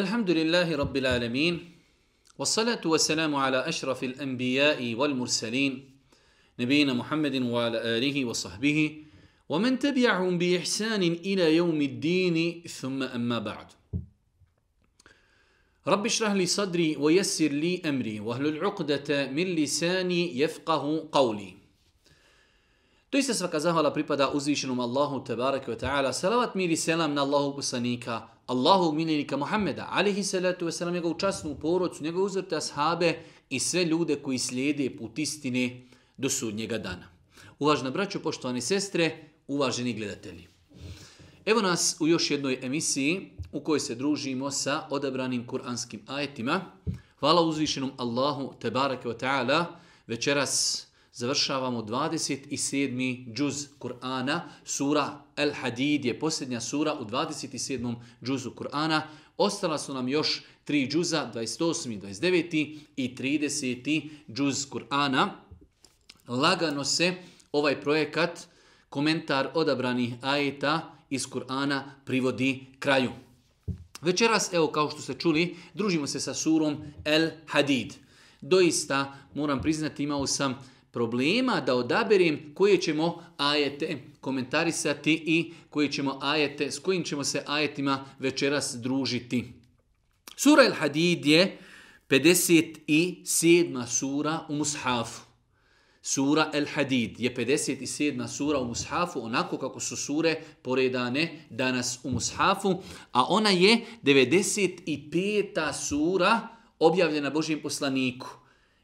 الحمد لله رب العالمين والصلاة والسلام على أشرف الأنبياء والمرسلين نبينا محمد وعلى آله وصحبه ومن تبعهم بإحسان إلى يوم الدين ثم أما بعد رب اشرح لي صدري ويسر لي أمري وهل العقدة من لساني يفقه قولي Doista svaka zahvala pripada uzvišenom Allahu tebareke ve ta'ala. Salavat mir i selam na Allahu poslanika, Allahu miljenika Muhammeda, alihi salatu wasalam, njegovu časnu porodcu, njegovu uzvrte ashabe i sve ljude koji slijede put istine do sudnjega dana. Uvažna braćo, poštovani sestre, uvaženi gledatelji. Evo nas u još jednoj emisiji u kojoj se družimo sa odabranim kuranskim ajetima. Hvala uzvišenom Allahu tebarake ve ta'ala. Večeras završavamo 27. džuz Kur'ana. Sura El Hadid je posljednja sura u 27. džuzu Kur'ana. Ostala su nam još tri džuza, 28. 29. i 30. džuz Kur'ana. Lagano se ovaj projekat, komentar odabranih ajeta iz Kur'ana privodi kraju. Večeras, evo kao što ste čuli, družimo se sa surom El Hadid. Doista, moram priznati, imao sam problema da odaberim koje ćemo ajete komentarisati i koje ćemo ajete, s kojim ćemo se ajetima večeras družiti. Sura El Hadid je 57. sura u Mushafu. Sura El Hadid je 57. sura u Mushafu, onako kako su sure poredane danas u Mushafu, a ona je 95. sura objavljena Božijem poslaniku.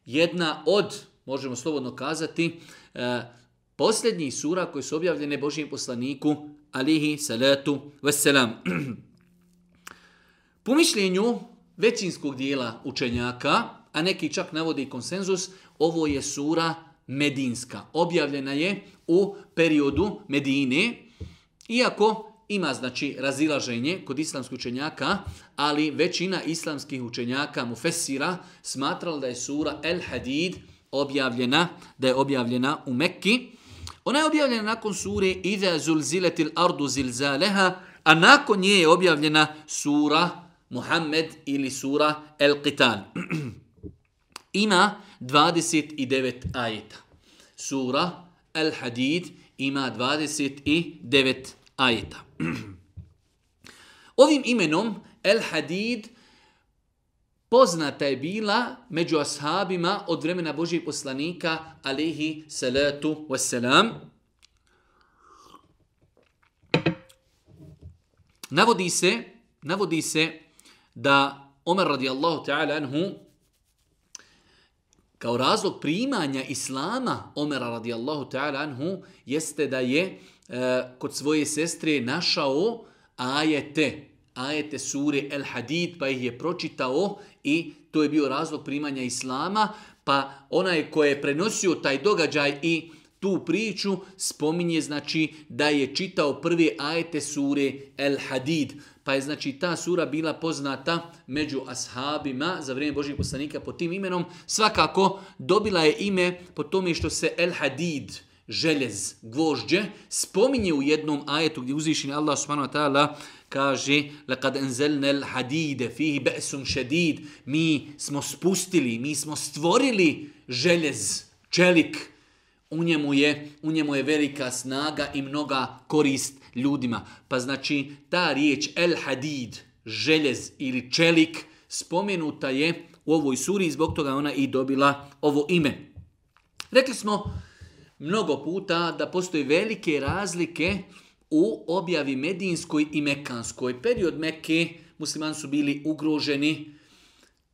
Jedna od možemo slobodno kazati, e, posljednjih sura koje su objavljene Božijem poslaniku, alihi salatu wassalam. Po mišljenju većinskog dijela učenjaka, a neki čak navodi konsenzus, ovo je sura medinska. Objavljena je u periodu Medine, iako ima znači razilaženje kod islamskih učenjaka, ali većina islamskih učenjaka mu fesira smatrala da je sura El Hadid objavljena, da je objavljena u Mekki. Ona je objavljena nakon sure Iza zulziletil ardu zilzaleha, a nakon nje je objavljena sura Muhammed ili sura El Qital. ima 29 ajeta. Sura El Hadid ima 29 ajeta. Ovim imenom El Hadid poznata je bila među ashabima od vremena Božijeg poslanika, alihi salatu wasalam. Navodi se, navodi se da Omer radijallahu ta'ala anhu kao razlog primanja islama Omera radijallahu ta'ala anhu jeste da je e, kod svoje sestre našao ajete, ajete sure El Hadid, pa ih je pročitao i to je bio razlog primanja Islama, pa onaj ko je prenosio taj događaj i tu priču spominje znači da je čitao prve ajete sure El Hadid. Pa je znači ta sura bila poznata među ashabima za vrijeme Božih poslanika pod tim imenom. Svakako dobila je ime po tome što se El Hadid, željez, gvožđe, spominje u jednom ajetu gdje uzvišeni Allah subhanahu wa ta'ala kaže لَقَدْ أَنْزَلْنَا الْحَدِيدَ فِيهِ بَأْسٌ شَدِيد Mi smo spustili, mi smo stvorili željez, čelik. U njemu je, u njemu je velika snaga i mnoga korist ljudima. Pa znači ta riječ El Hadid, željez ili čelik, spomenuta je u ovoj suri zbog toga ona i dobila ovo ime. Rekli smo mnogo puta da postoji velike razlike u objavi medinskoj i mekanskoj. Period Mekke muslimani su bili ugroženi,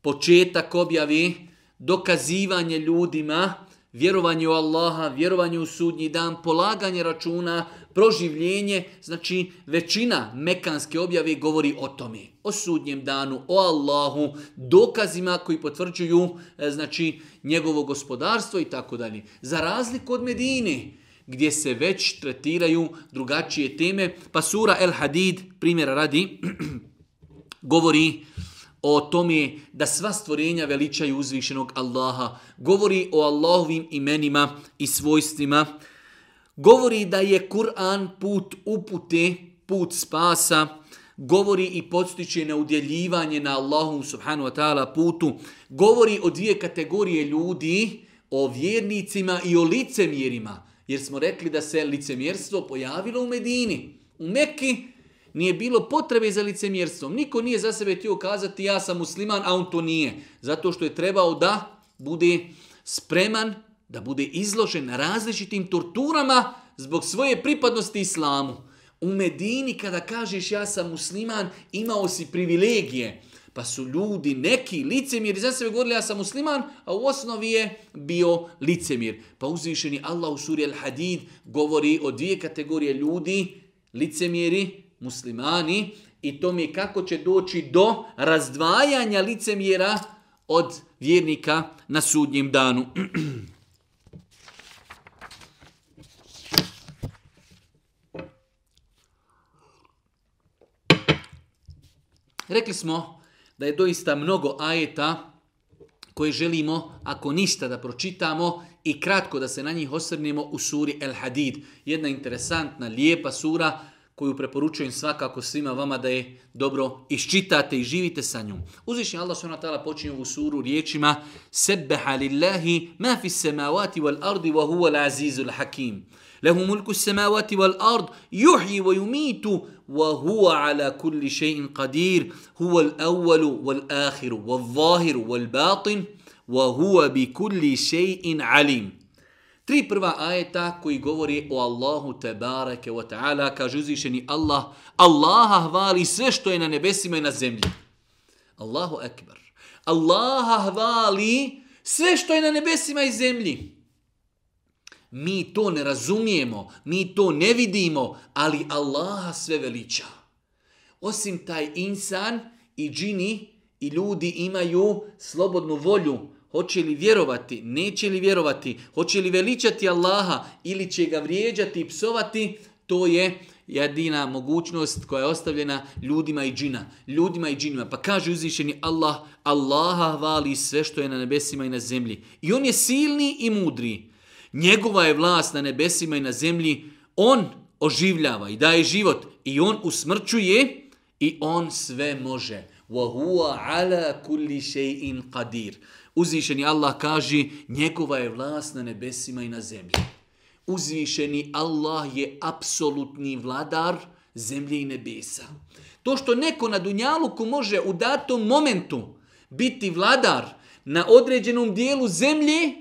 početak objavi, dokazivanje ljudima, vjerovanje u Allaha, vjerovanje u sudnji dan, polaganje računa, proživljenje, znači većina mekanske objave govori o tome, o sudnjem danu, o Allahu, dokazima koji potvrđuju e, znači njegovo gospodarstvo i tako dalje. Za razliku od Medine, gdje se već tretiraju drugačije teme, pa sura El Hadid, primjera radi, govori o tome da sva stvorenja veličaju uzvišenog Allaha, govori o Allahovim imenima i svojstvima, govori da je Kur'an put upute, put spasa, govori i podstiče na udjeljivanje na Allahu subhanu wa ta'ala putu, govori o dvije kategorije ljudi, o vjernicima i o licemjerima, jer smo rekli da se licemjerstvo pojavilo u Medini. U Mekki nije bilo potrebe za licemjerstvom. Niko nije za sebe htio kazati ja sam musliman, a on to nije. Zato što je trebao da bude spreman, da bude izložen različitim torturama zbog svoje pripadnosti islamu. U Medini kada kažeš ja sam musliman, imao si privilegije. Pa su ljudi, neki licemiri, za sebe govorili ja sam musliman, a u osnovi je bio licemir. Pa uzvišeni Allah u suri Al-Hadid govori o dvije kategorije ljudi, licemiri, muslimani, i to mi je kako će doći do razdvajanja licemjera od vjernika na sudnjem danu. Rekli smo da je doista mnogo ajeta koje želimo, ako ništa, da pročitamo i kratko da se na njih osrnemo u suri El Hadid. Jedna interesantna, lijepa sura koju preporučujem svakako svima vama da je dobro iščitate i živite sa njom. Uzvišnji Allah s.w.t. počinje ovu suru riječima Sebbeha lillahi ma fi semavati wal ardi wa huwa l'azizul hakim. Lehu mulku samavati wal ard yuhyi wa yumitu وهو على كل شيء قدير هو الأول والآخر والظاهر والباطن وهو بكل شيء عليم Tri prva ajeta koji govori o Allahu tebareke wa ta'ala, kaže uzvišeni Allah, Allaha hvali sve što je na nebesima i na zemlji. Allahu ekber. Allaha hvali sve što je na nebesima i zemlji. Mi to ne razumijemo, mi to ne vidimo, ali Allaha sve veliča. Osim taj insan i džini i ljudi imaju slobodnu volju, hoće li vjerovati, neće li vjerovati, hoće li veličati Allaha ili će ga vrijeđati i psovati, to je jedina mogućnost koja je ostavljena ljudima i džina. Ljudima i džinima. Pa kaže uzvišeni Allah, Allaha hvali sve što je na nebesima i na zemlji. I on je silni i mudri. Njegova je vlast na nebesima i na zemlji. On oživljava i daje život. I on usmrćuje i on sve može. وَهُوَ عَلَى كُلِّ شَيْءٍ قَدِيرٍ Uzvišeni Allah kaže, njegova je vlast na nebesima i na zemlji. Uzvišeni Allah je apsolutni vladar zemlje i nebesa. To što neko na Dunjaluku može u datom momentu biti vladar na određenom dijelu zemlje,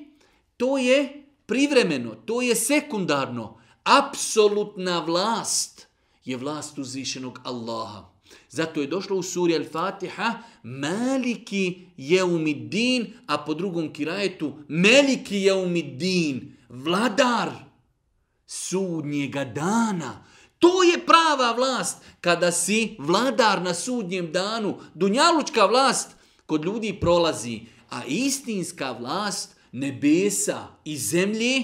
to je privremeno, to je sekundarno. Apsolutna vlast je vlast uzvišenog Allaha. Zato je došlo u suri Al-Fatiha Maliki jeumiddin, a po drugom kirajetu Meliki jeumiddin, vladar sudnjega dana. To je prava vlast kada si vladar na sudnjem danu. Dunjalučka vlast kod ljudi prolazi, a istinska vlast nebesa i zemlje,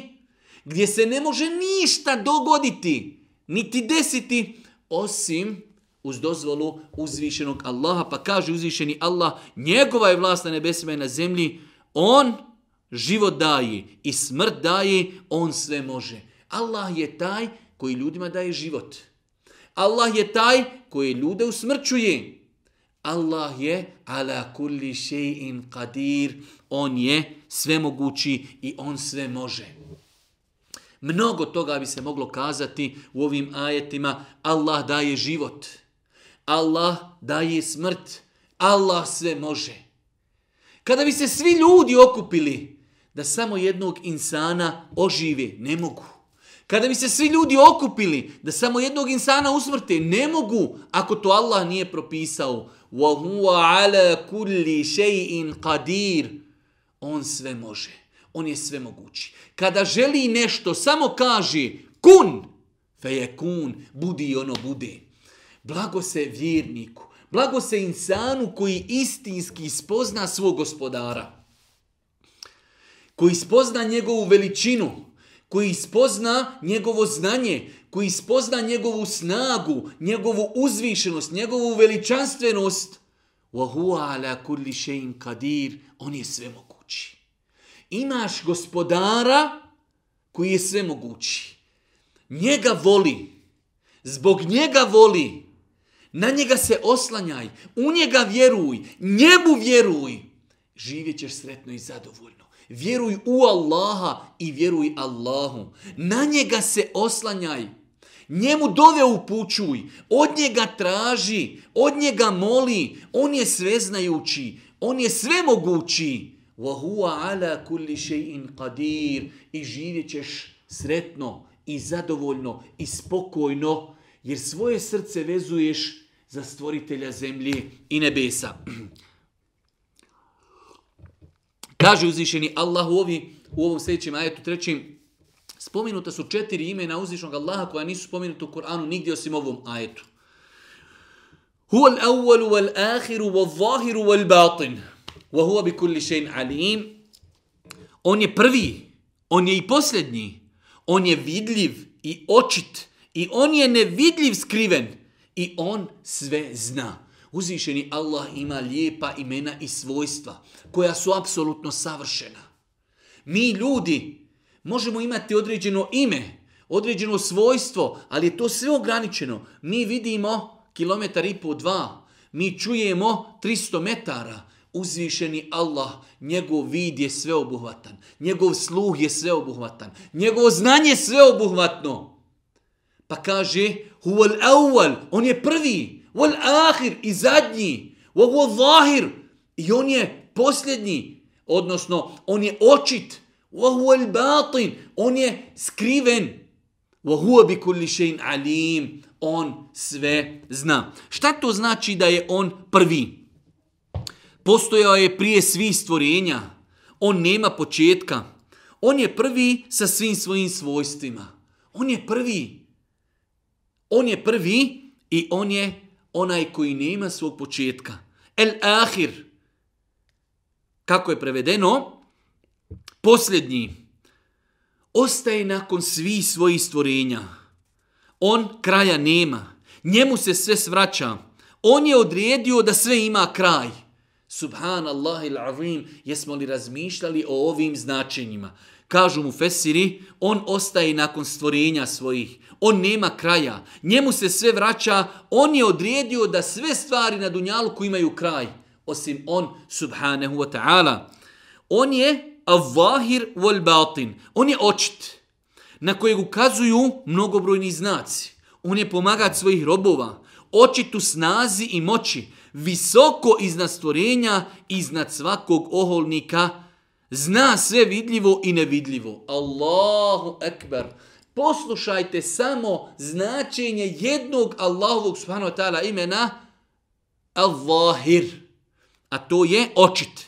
gdje se ne može ništa dogoditi, niti desiti, osim uz dozvolu uzvišenog Allaha. Pa kaže uzvišeni Allah, njegova je vlast na nebesima i na zemlji, on život daje i smrt daje, on sve može. Allah je taj koji ljudima daje život. Allah je taj koji ljude usmrćuje. Allah je ala kulli še'in qadir. On je svemogući i on sve može. Mnogo toga bi se moglo kazati u ovim ajetima. Allah daje život. Allah daje smrt. Allah sve može. Kada bi se svi ljudi okupili da samo jednog insana ožive, ne mogu. Kada bi se svi ljudi okupili da samo jednog insana usmrte, ne mogu ako to Allah nije propisao. وَهُوَ عَلَى كُلِّ شَيْءٍ قَدِيرٍ On sve može. On je sve mogući. Kada želi nešto, samo kaže kun, fe je kun, budi ono bude. Blago se vjerniku, blago se insanu koji istinski spozna svog gospodara. Koji spozna njegovu veličinu, koji spozna njegovo znanje, koji spozna njegovu snagu, njegovu uzvišenost, njegovu veličanstvenost. Wa huwa ala kulli shay'in qadir. On je sve mogući. Imaš gospodara koji je sve mogući. Njega voli. Zbog njega voli Na njega se oslanjaj, u njega vjeruj, njemu vjeruj. Živjet ćeš sretno i zadovoljno. Vjeruj u Allaha i vjeruj Allahu. Na njega se oslanjaj. Njemu dove upućuj, od njega traži, od njega moli. On je sveznajući, on je svemogući. وَهُوَ عَلَى كُلِّ شَيْءٍ قَدِيرٍ I živjet ćeš sretno i zadovoljno i spokojno, jer svoje srce vezuješ za stvoritelja zemlje i nebesa. Kaže uzvišeni Allah u, ovi, u ovom sljedećem ajetu trećim, spomenuta su četiri imena uzvišenog Allaha koja nisu spomenuta u Koranu nigdje osim ovom ajetu. Huwa al-awwal wal-akhir wal-zahir wal-batin. Wa huwa bi kulli shay'in alim. On je prvi, on je i posljednji. On je vidljiv i očit i on je nevidljiv skriven i on sve zna. Uzvišeni Allah ima lijepa imena i svojstva koja su apsolutno savršena. Mi ljudi možemo imati određeno ime, određeno svojstvo, ali je to sve ograničeno. Mi vidimo kilometar i po dva, mi čujemo 300 metara, uzvišeni Allah, njegov vid je sveobuhvatan, njegov sluh je sveobuhvatan, njegovo znanje je sveobuhvatno. Pa kaže, huval awwal, on je prvi, wal ahir i zadnji, wa zahir i on je posljednji, odnosno on je očit, wa huwa al batin, on je skriven, wa huwa bi kulli shay'in alim, on sve zna. Šta to znači da je on prvi? Postojao je prije svih stvorenja. On nema početka. On je prvi sa svim svojim svojstvima. On je prvi. On je prvi i on je onaj koji nema svog početka. El ahir. Kako je prevedeno? Posljednji. Ostaje nakon svih svojih stvorenja. On kraja nema. Njemu se sve svraća. On je odredio da sve ima kraj. Subhanallah il azim, jesmo li razmišljali o ovim značenjima? Kažu mu Fesiri, on ostaje nakon stvorenja svojih. On nema kraja. Njemu se sve vraća. On je odredio da sve stvari na Dunjaluku imaju kraj. Osim on, subhanahu wa ta'ala. On je avvahir wal batin. On je očit. Na kojeg ukazuju mnogobrojni znaci. On je pomagat svojih robova. Očit u snazi i moći. Visoko iznad stvorenja, iznad svakog oholnika. Zna sve vidljivo i nevidljivo. Allahu ekber. Poslušajte samo značenje jednog Allahovog subhanahu wa ta'ala imena Al-Zahir. A to je očit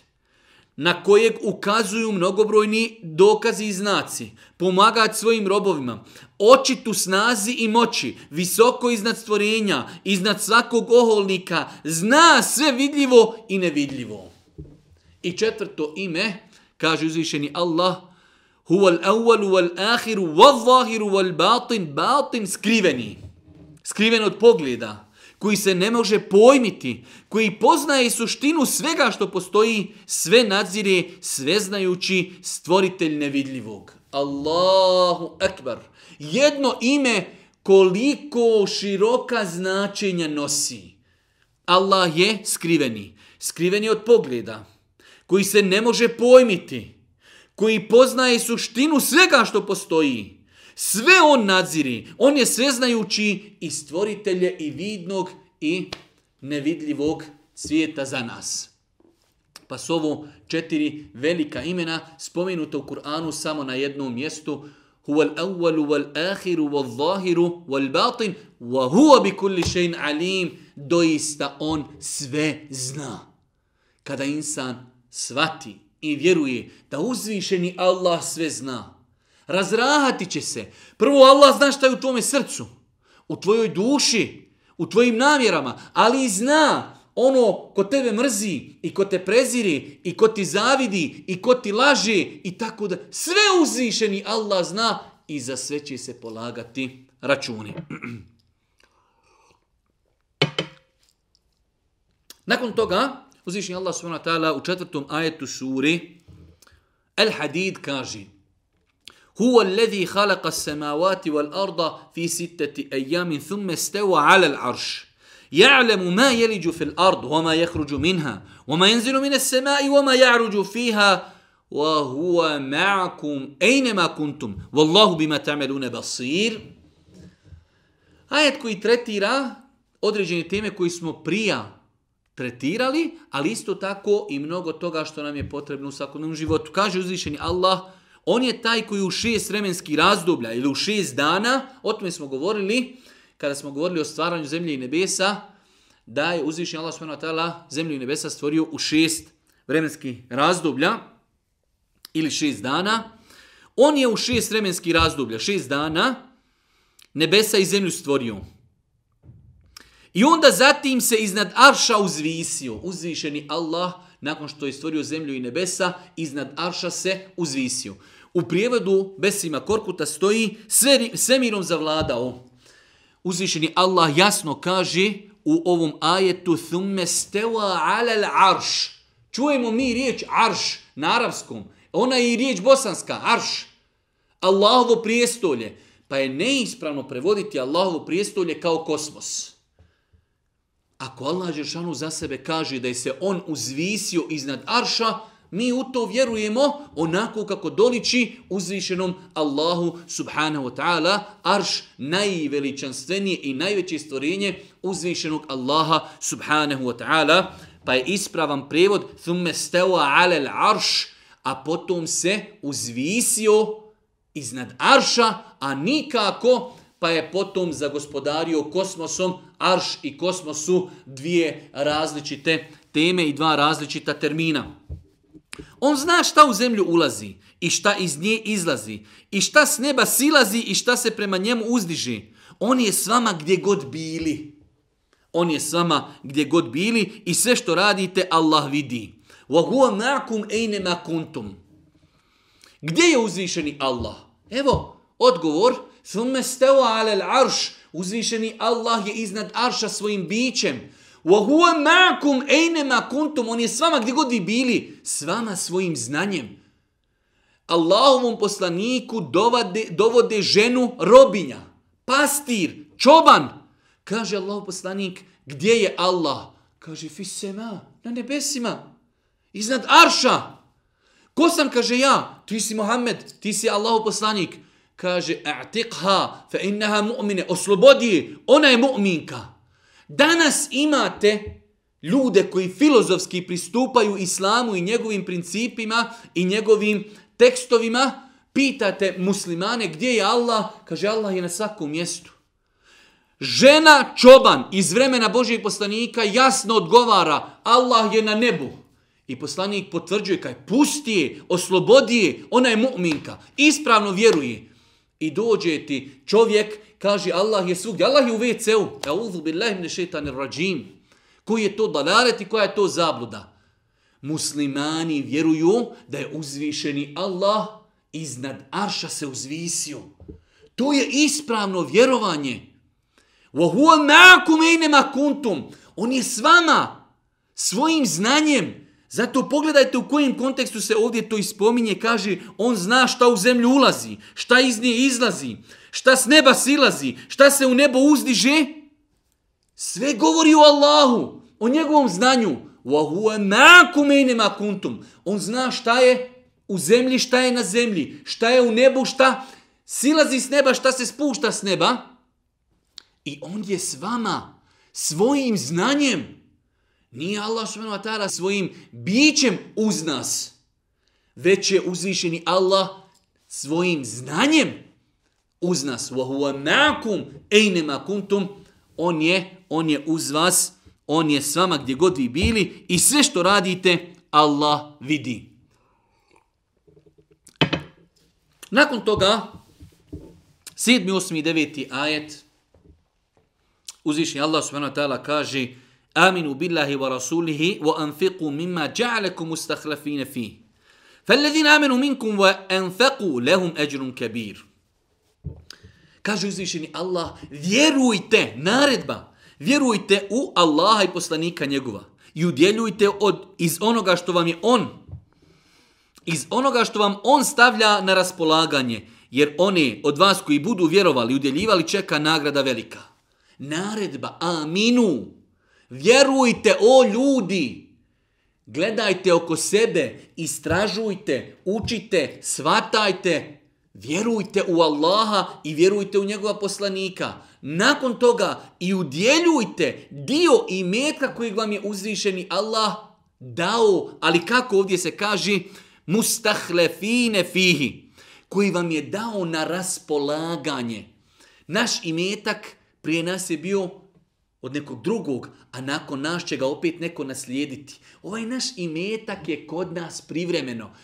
na kojeg ukazuju mnogobrojni dokazi i znaci, pomagati svojim robovima, očitu snazi i moći, visoko iznad stvorenja, iznad svakog oholnika, zna sve vidljivo i nevidljivo. I četvrto ime, kaže uzvišeni Allah, huval al-awwal wal-akhiru wal-zahiru wal-batin, batin skriveni. Skriven od pogleda koji se ne može pojmiti, koji poznaje suštinu svega što postoji, sve nadzire, sve znajući stvoritelj nevidljivog. Allahu akbar. Jedno ime koliko široka značenja nosi. Allah je skriveni. Skriveni od pogleda. Koji se ne može pojmiti. Koji poznaje suštinu svega što postoji. Sve on nadziri. On je sveznajući i stvoritelje i vidnog i nevidljivog svijeta za nas. Pa su ovo četiri velika imena spomenuta u Kur'anu samo na jednom mjestu. Huwa al-awwalu wal-akhiru wal-zahiru wal-batin wa huwa bi kulli shay'in alim. Doista on sve zna. Kada insan svati i vjeruje da uzvišeni Allah sve zna, razrahati će se. Prvo Allah zna šta je u tvome srcu, u tvojoj duši, u tvojim namjerama, ali i zna ono ko tebe mrzi i ko te preziri i ko ti zavidi i ko ti laže i tako da sve uzvišeni Allah zna i za sve će se polagati računi. Nakon toga, uzvišeni Allah subhanahu u četvrtom ajetu suri El Hadid kaže هو الذي خلق السماوات والأرض في ستة أيام ثم استوى على العرش يعلم ما يلج في الأرض وما يخرج منها وما ينزل من السماء وما يعرج فيها وهو معكم أينما كنتم والله بما تعملون بصير Ajet koji tretira određene teme koji smo prija tretirali, ali isto tako i mnogo toga što nam je potrebno u svakodnevnom životu. Kaže uzvišeni Allah, on je taj koji u šest vremenskih razdoblja ili u šest dana, o tome smo govorili, kada smo govorili o stvaranju zemlje i nebesa, da je uzvišen Allah s.w.t. zemlju i nebesa stvorio u šest vremenskih razdoblja ili šest dana. On je u šest vremenskih razdoblja, šest dana, nebesa i zemlju stvorio. I onda zatim se iznad Arša uzvisio. Uzvišeni Allah, nakon što je stvorio zemlju i nebesa, iznad Arša se uzvisio. U prijevodu Besima Korkuta stoji sve, svemirom zavladao. Uzvišeni Allah jasno kaže u ovom ajetu thumme steva ala arš. Čujemo mi riječ arš na arabskom. Ona je i riječ bosanska, arš. Allahovo prijestolje. Pa je neispravno prevoditi Allahovo prijestolje kao kosmos. Ako Allah Žešanu za sebe kaže da je se on uzvisio iznad arša, mi u to vjerujemo onako kako doliči uzvišenom Allahu subhanahu wa ta'ala, arš najveličanstvenije i najveće stvorenje uzvišenog Allaha subhanahu wa ta'ala, pa je ispravan prevod thumme steva alel arš, a potom se uzvisio iznad arša, a nikako pa je potom zagospodario kosmosom, arš i kosmosu dvije različite teme i dva različita termina. On zna šta u zemlju ulazi i šta iz nje izlazi i šta s neba silazi i šta se prema njemu uzdiži. On je s vama gdje god bili. On je s vama gdje god bili i sve što radite Allah vidi. وَهُوَ مَعْكُمْ اَيْنَمَا كُنْتُمْ Gdje je uzvišeni Allah? Evo, odgovor. Thumme stava ala l'arš. Uzvišeni Allah je iznad arša svojim bićem. Wa huwa ma'akum aynama kuntum. On je s vama gdje god vi bili, s vama svojim znanjem. Allahovom poslaniku dovode, dovode ženu robinja, pastir, čoban. Kaže Allahov poslanik, gdje je Allah? Kaže, fi sema, na nebesima, iznad arša. Ko sam, kaže ja, ti si Mohamed, ti si Allahov poslanik. Kaže, a'tiqha, fa innaha mu'mine, oslobodi ona je mu'minka. Danas imate ljude koji filozofski pristupaju islamu i njegovim principima i njegovim tekstovima, pitate muslimane gdje je Allah, kaže Allah je na svakom mjestu. Žena čoban iz vremena Božijeg poslanika jasno odgovara Allah je na nebu. I poslanik potvrđuje kaj pusti je, oslobodi je, ona je mu'minka, ispravno vjeruje. I dođe ti čovjek kaže Allah je svugdje, Allah je u WC-u. Eudhu billahi mne šeitanir rađim. Koji je to dalaret i koja je to zabluda? Muslimani vjeruju da je uzvišeni Allah iznad arša se uzvisio. To je ispravno vjerovanje. وَهُوَ مَاكُمْ اَيْنَمَا كُنْتُمْ On je s vama, svojim znanjem. Zato pogledajte u kojem kontekstu se ovdje to ispominje, kaže on zna šta u zemlju ulazi, šta iz nje izlazi, šta s neba silazi, šta se u nebo uzdiže. Sve govori o Allahu, o njegovom znanju. Wa huwa. On zna šta je u zemlji, šta je na zemlji, šta je u nebu, šta silazi s neba, šta se spušta s neba. I on je s vama svojim znanjem Nije Allah subhanahu wa ta'ala svojim bićem uz nas, već je uzvišeni Allah svojim znanjem uz nas. Wa huwa ma'akum aynama kuntum. On je, on je uz vas, on je s vama gdje god vi bili i sve što radite Allah vidi. Nakon toga 7. 8. i 9. ajet uzvišeni Allah subhanahu wa ta'ala kaže aminu billahi wa rasulihi wa anfiqu mimma مما جعلكم fi. فيه فالذين minkum wa anfaqu lahum ajrun kabir. كاجو زيشني Allah, vjerujte naredba vjerujte u Allaha i poslanika njegova i udjeljujte od iz onoga što vam je on iz onoga što vam on stavlja na raspolaganje jer oni od vas koji budu vjerovali i udjeljivali čeka nagrada velika naredba aminu Vjerujte, o ljudi! Gledajte oko sebe, istražujte, učite, svatajte, vjerujte u Allaha i vjerujte u njegova poslanika. Nakon toga i udjeljujte dio imetka kojeg vam je uzvišeni Allah dao, ali kako ovdje se kaže, mustahlefine fihi, koji vam je dao na raspolaganje. Naš imetak prije nas je bio od nekog drugog, a nakon nas će ga opet neko naslijediti. Ovaj naš imetak je kod nas privremeno.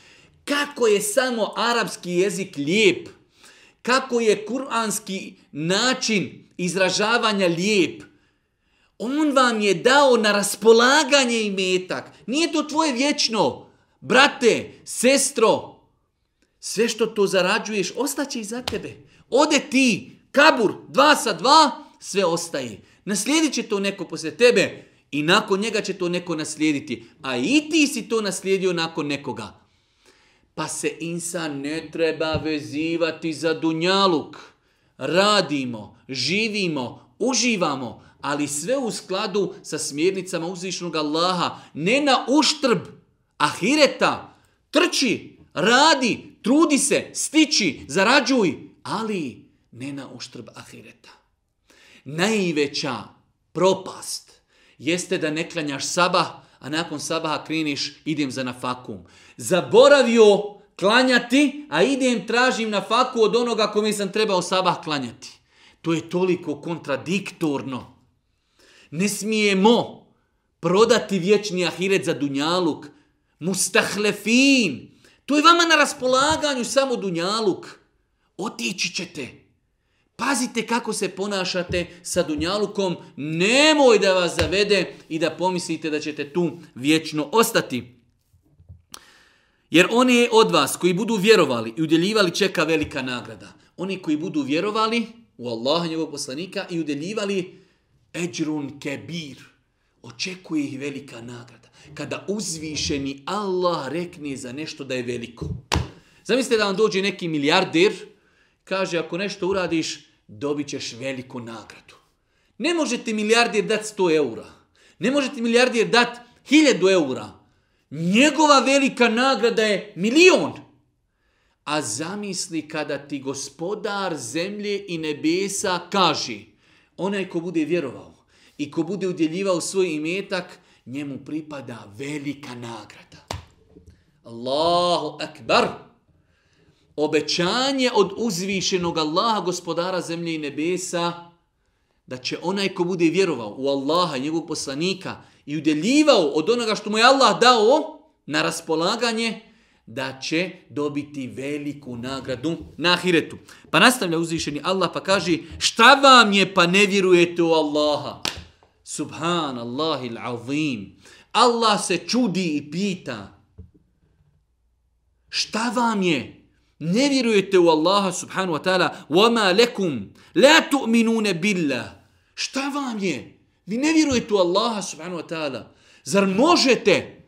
Kako je samo arapski jezik lijep, kako je kuranski način izražavanja lijep, on vam je dao na raspolaganje imetak. Nije to tvoje vječno. Brate, sestro, sve što to zarađuješ, ostaće iza tebe. Ode ti, kabur, dva sa dva, sve ostaje. Naslijedit će to neko poslije tebe i nakon njega će to neko naslijediti. A i ti si to naslijedio nakon nekoga. Pa se insan ne treba vezivati za dunjaluk. Radimo, živimo, uživamo, ali sve u skladu sa smjernicama uzvišnog Allaha. Ne na uštrb ahireta. Trči, radi, trudi se, stiči, zarađuj, ali ne na uštrb ahireta najveća propast jeste da ne klanjaš sabah, a nakon sabaha kreniš, idem za nafakum. Zaboravio klanjati, a idem tražim na faku od onoga kome sam trebao sabah klanjati. To je toliko kontradiktorno. Ne smijemo prodati vječni ahiret za dunjaluk. Mustahlefin. To je vama na raspolaganju samo dunjaluk. Otići ćete. Pazite kako se ponašate sa Dunjalukom, nemoj da vas zavede i da pomislite da ćete tu vječno ostati. Jer oni od vas koji budu vjerovali i udjeljivali čeka velika nagrada. Oni koji budu vjerovali u Allaha njegovog poslanika i udjeljivali eđrun kebir. Očekuje ih velika nagrada. Kada uzvišeni Allah rekne za nešto da je veliko. Zamislite da vam dođe neki milijarder, kaže ako nešto uradiš, dobit ćeš veliku nagradu. Ne možete milijardir dati 100 eura. Ne možete milijardir dati 1000 eura. Njegova velika nagrada je milion. A zamisli kada ti gospodar zemlje i nebesa kaže, onaj ko bude vjerovao i ko bude udjeljivao svoj imetak, njemu pripada velika nagrada. Allahu akbar obećanje od uzvišenog Allaha, gospodara zemlje i nebesa, da će onaj ko bude vjerovao u Allaha, njegovog poslanika i udjeljivao od onoga što mu je Allah dao na raspolaganje, da će dobiti veliku nagradu na ahiretu. Pa nastavlja uzvišeni Allah pa kaže šta vam je pa ne vjerujete u Allaha? Subhanallahil azim. Allah se čudi i pita šta vam je ne vjerujete u Allaha subhanu wa ta'ala وَمَا لَكُمْ لَا تُؤْمِنُونَ بِاللَّهِ Šta vam je? Vi ne vjerujete u Allaha subhanu wa ta'ala. Zar možete,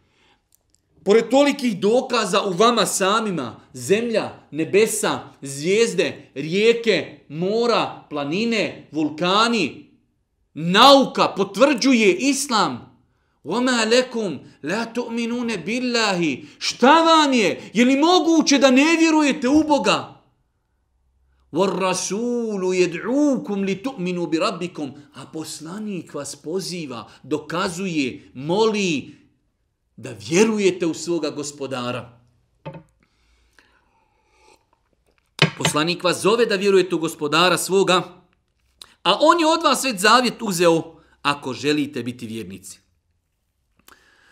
pored tolikih dokaza u vama samima, zemlja, nebesa, zvijezde, rijeke, mora, planine, vulkani, nauka potvrđuje islam, وَمَا لَكُمْ لَا تُؤْمِنُونَ بِاللَّهِ Šta vam je? Je li moguće da ne vjerujete u Boga? وَالرَّسُولُ يَدْعُوكُمْ لِتُؤْمِنُوا بِرَبِّكُمْ A poslanik vas poziva, dokazuje, moli da vjerujete u svoga gospodara. Poslanik vas zove da vjerujete u gospodara svoga, a on je od vas već zavjet uzeo ako želite biti vjernici.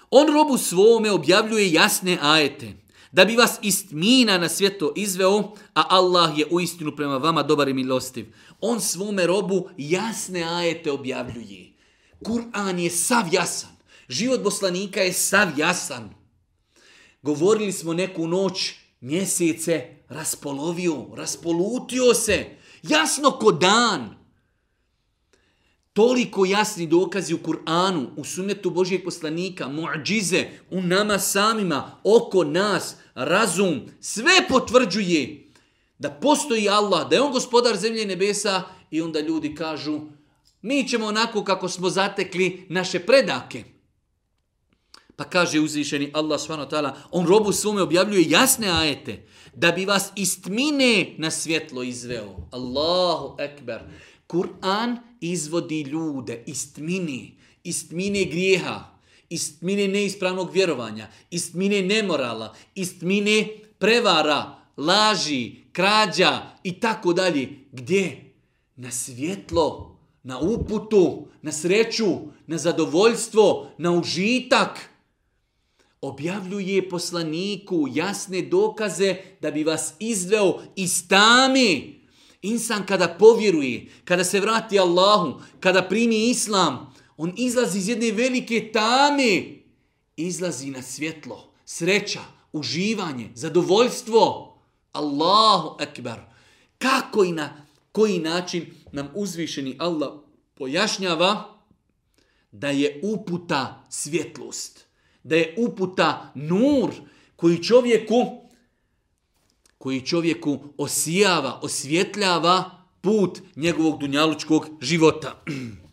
On robu svome objavljuje jasne ajete, da bi vas istmina na svjeto izveo, a Allah je u istinu prema vama dobar i milostiv. On svome robu jasne ajete objavljuje. Kur'an je sav jasan. Život poslanika je sav jasan. Govorili smo neku noć, mjesece, raspolovio, raspolutio se. Jasno ko dan toliko jasni dokazi u Kur'anu, u sunnetu Božijeg poslanika, muadžize, u nama samima, oko nas, razum, sve potvrđuje da postoji Allah, da je on gospodar zemlje i nebesa i onda ljudi kažu Mi ćemo onako kako smo zatekli naše predake. Pa kaže uzvišeni Allah s.w.t. On robu svome objavljuje jasne ajete da bi vas istmine na svjetlo izveo. Allahu ekber. Kur'an izvodi ljude iz tmine, iz tmine grijeha, iz tmine neispravnog vjerovanja, iz tmine nemorala, iz tmine prevara, laži, krađa i tako dalje. Gdje? Na svjetlo, na uputu, na sreću, na zadovoljstvo, na užitak. Objavljuje poslaniku jasne dokaze da bi vas izveo iz tame Insan kada povjeruje, kada se vrati Allahu, kada primi Islam, on izlazi iz jedne velike tame, izlazi na svjetlo, sreća, uživanje, zadovoljstvo. Allahu akbar. Kako i na koji način nam uzvišeni Allah pojašnjava da je uputa svjetlost, da je uputa nur koji čovjeku koji čovjeku osijava, osvjetljava put njegovog dunjalučkog života.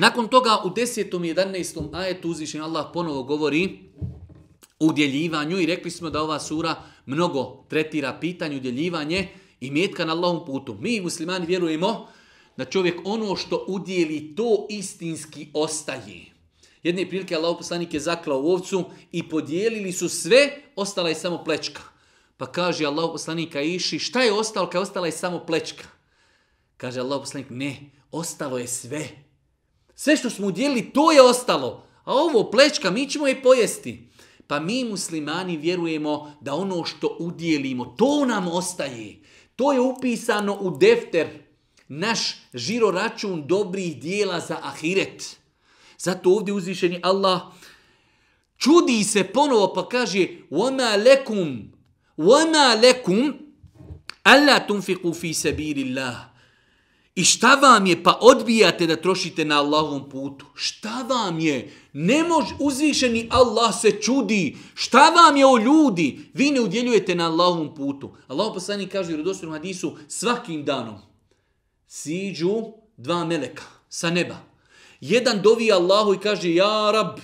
Nakon toga u 10. i 11. ajetu uzvišen Allah ponovo govori o udjeljivanju i rekli smo da ova sura mnogo tretira pitanje udjeljivanje i metka na Allahom putu. Mi muslimani vjerujemo da čovjek ono što udjeli to istinski ostaje. Jedne prilike Allah poslanik je zaklao ovcu i podijelili su sve, ostala je samo plečka. Pa kaže Allah poslanika iši, šta je ostalo kad ostala je samo plečka? Kaže Allah poslanik, ne, ostalo je sve. Sve što smo udjelili, to je ostalo. A ovo plečka, mi ćemo je pojesti. Pa mi muslimani vjerujemo da ono što udjelimo, to nam ostaje. To je upisano u defter, naš žiro račun dobrih dijela za ahiret. Zato ovdje uzvišeni Allah čudi se ponovo pa kaže وَمَا لَكُمْ وَمَا لَكُمْ أَلَّا تُنْفِقُوا فِي سَبِيلِ اللَّهِ I šta vam je pa odbijate da trošite na Allahovom putu? Šta vam je? Ne može uzvišeni Allah se čudi. Šta vam je o ljudi? Vi ne udjeljujete na Allahovom putu. Allah poslani kaže u redostornom hadisu svakim danom siđu dva meleka sa neba. Jedan dovi Allahu i kaže ja rab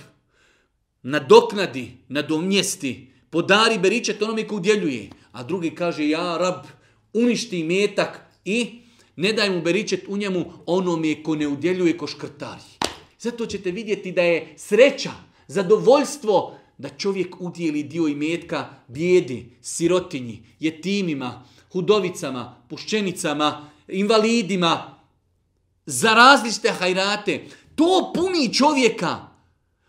nadoknadi, nadomjesti, podari beričet onome ko udjeljuje. A drugi kaže ja rab uništi metak i ne daj mu beričet u njemu onome ko ne udjeljuje ko škrtari. Zato ćete vidjeti da je sreća, zadovoljstvo da čovjek udjeli dio imetka bijedi, sirotinji, jetimima, hudovicama, pušćenicama, invalidima, za različite hajrate. To puni čovjeka.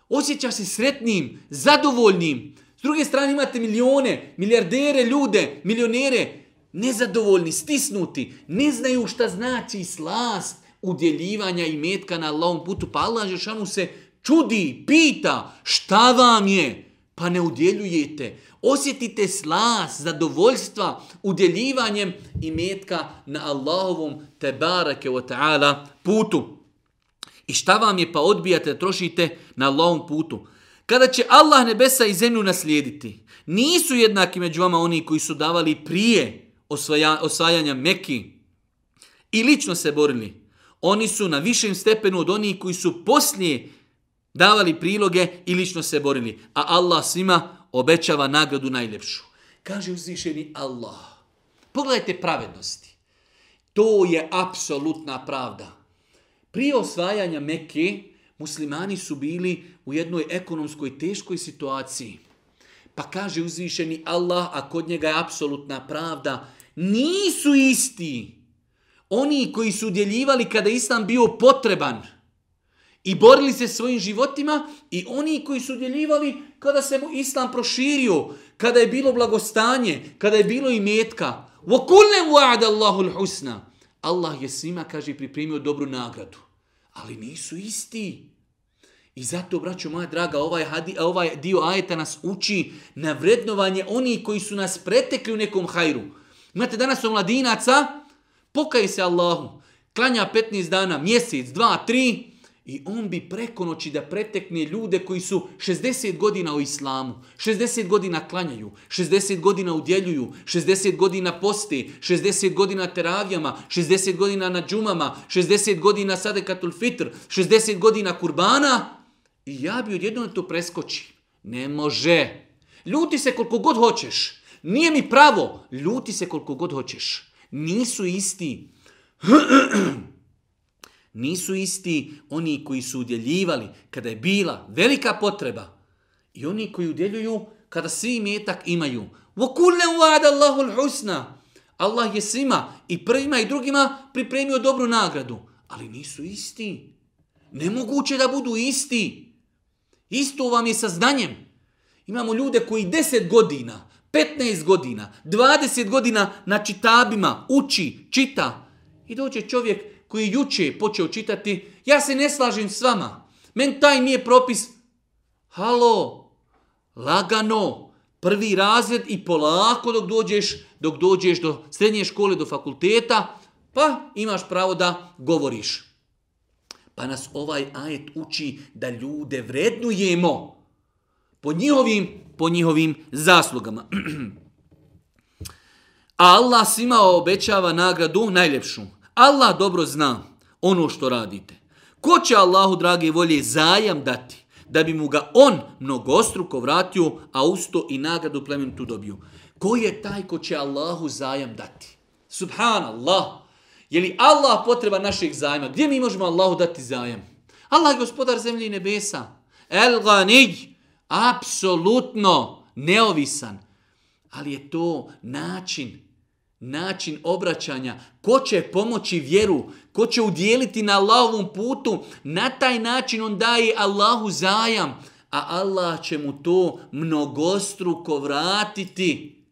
Osjeća se sretnim, zadovoljnim. S druge strane imate milione, milijardere ljude, milionere, nezadovoljni, stisnuti, ne znaju šta znači slast udjeljivanja i metka na Allahom putu. Pa Allah Žešanu se čudi, pita šta vam je, pa ne udjeljujete. Osjetite slas, zadovoljstva udjeljivanjem i metka na Allahovom tebarake wa ta'ala putu. I šta vam je pa odbijate, trošite na Allahom putu. Kada će Allah nebesa i zemlju naslijediti, nisu jednaki među vama oni koji su davali prije osvaja, osvajanja Meki i lično se borili. Oni su na višem stepenu od onih koji su poslije davali priloge i lično se borili. A Allah svima obećava nagradu najljepšu. Kaže uzvišeni Allah. Pogledajte pravednosti. To je apsolutna pravda. Prije osvajanja Mekke, muslimani su bili u jednoj ekonomskoj teškoj situaciji. Pa kaže uzvišeni Allah, a kod njega je apsolutna pravda, nisu isti oni koji su udjeljivali kada Islam bio potreban i borili se svojim životima i oni koji su udjeljivali kada se mu Islam proširio, kada je bilo blagostanje, kada je bilo i metka. وَكُلَّمْ وَعَدَ اللَّهُ الْحُسْنَ Allah je svima, kaže, pripremio dobru nagradu. Ali nisu isti. I zato, braćo moja draga, ovaj, hadi, ovaj dio ajeta nas uči na vrednovanje oni koji su nas pretekli u nekom hajru. Imate danas omladinaca, pokaj se Allahu, klanja 15 dana, mjesec, dva, tri, I on bi preko noći da pretekne ljude koji su 60 godina u islamu, 60 godina klanjaju, 60 godina udjeljuju, 60 godina posti, 60 godina teravijama, 60 godina na džumama, 60 godina sadekatul fitr, 60 godina kurbana. I ja bi odjedno to preskoči. Ne može. Ljuti se koliko god hoćeš. Nije mi pravo. Ljuti se koliko god hoćeš. Nisu isti. Nisu isti oni koji su udjeljivali kada je bila velika potreba i oni koji udjeljuju kada svi metak imaju. وَكُلَّ وَعَدَ اللَّهُ الْحُسْنَ Allah je svima i prvima i drugima pripremio dobru nagradu. Ali nisu isti. Nemoguće da budu isti. Isto vam je sa znanjem. Imamo ljude koji 10 godina, 15 godina, 20 godina na čitabima uči, čita. I dođe čovjek koji juče počeo čitati, ja se ne slažem s vama. Men taj nije propis. Halo, lagano, prvi razred i polako dok dođeš, dok dođeš do srednje škole, do fakulteta, pa imaš pravo da govoriš. Pa nas ovaj ajet uči da ljude vrednujemo po njihovim, po njihovim zaslugama. A Allah svima obećava nagradu najljepšu. Allah dobro zna ono što radite. Ko će Allahu, drage volje, zajam dati da bi mu ga on mnogostruko vratio, a usto i nagradu plemenitu dobio? Ko je taj ko će Allahu zajam dati? Subhanallah. Je li Allah potreba naših zajma? Gdje mi možemo Allahu dati zajam? Allah je gospodar zemlje i nebesa. El ganij. Apsolutno neovisan. Ali je to način način obraćanja, ko će pomoći vjeru, ko će udjeliti na Allahovom putu, na taj način on daje Allahu zajam, a Allah će mu to mnogostruko vratiti.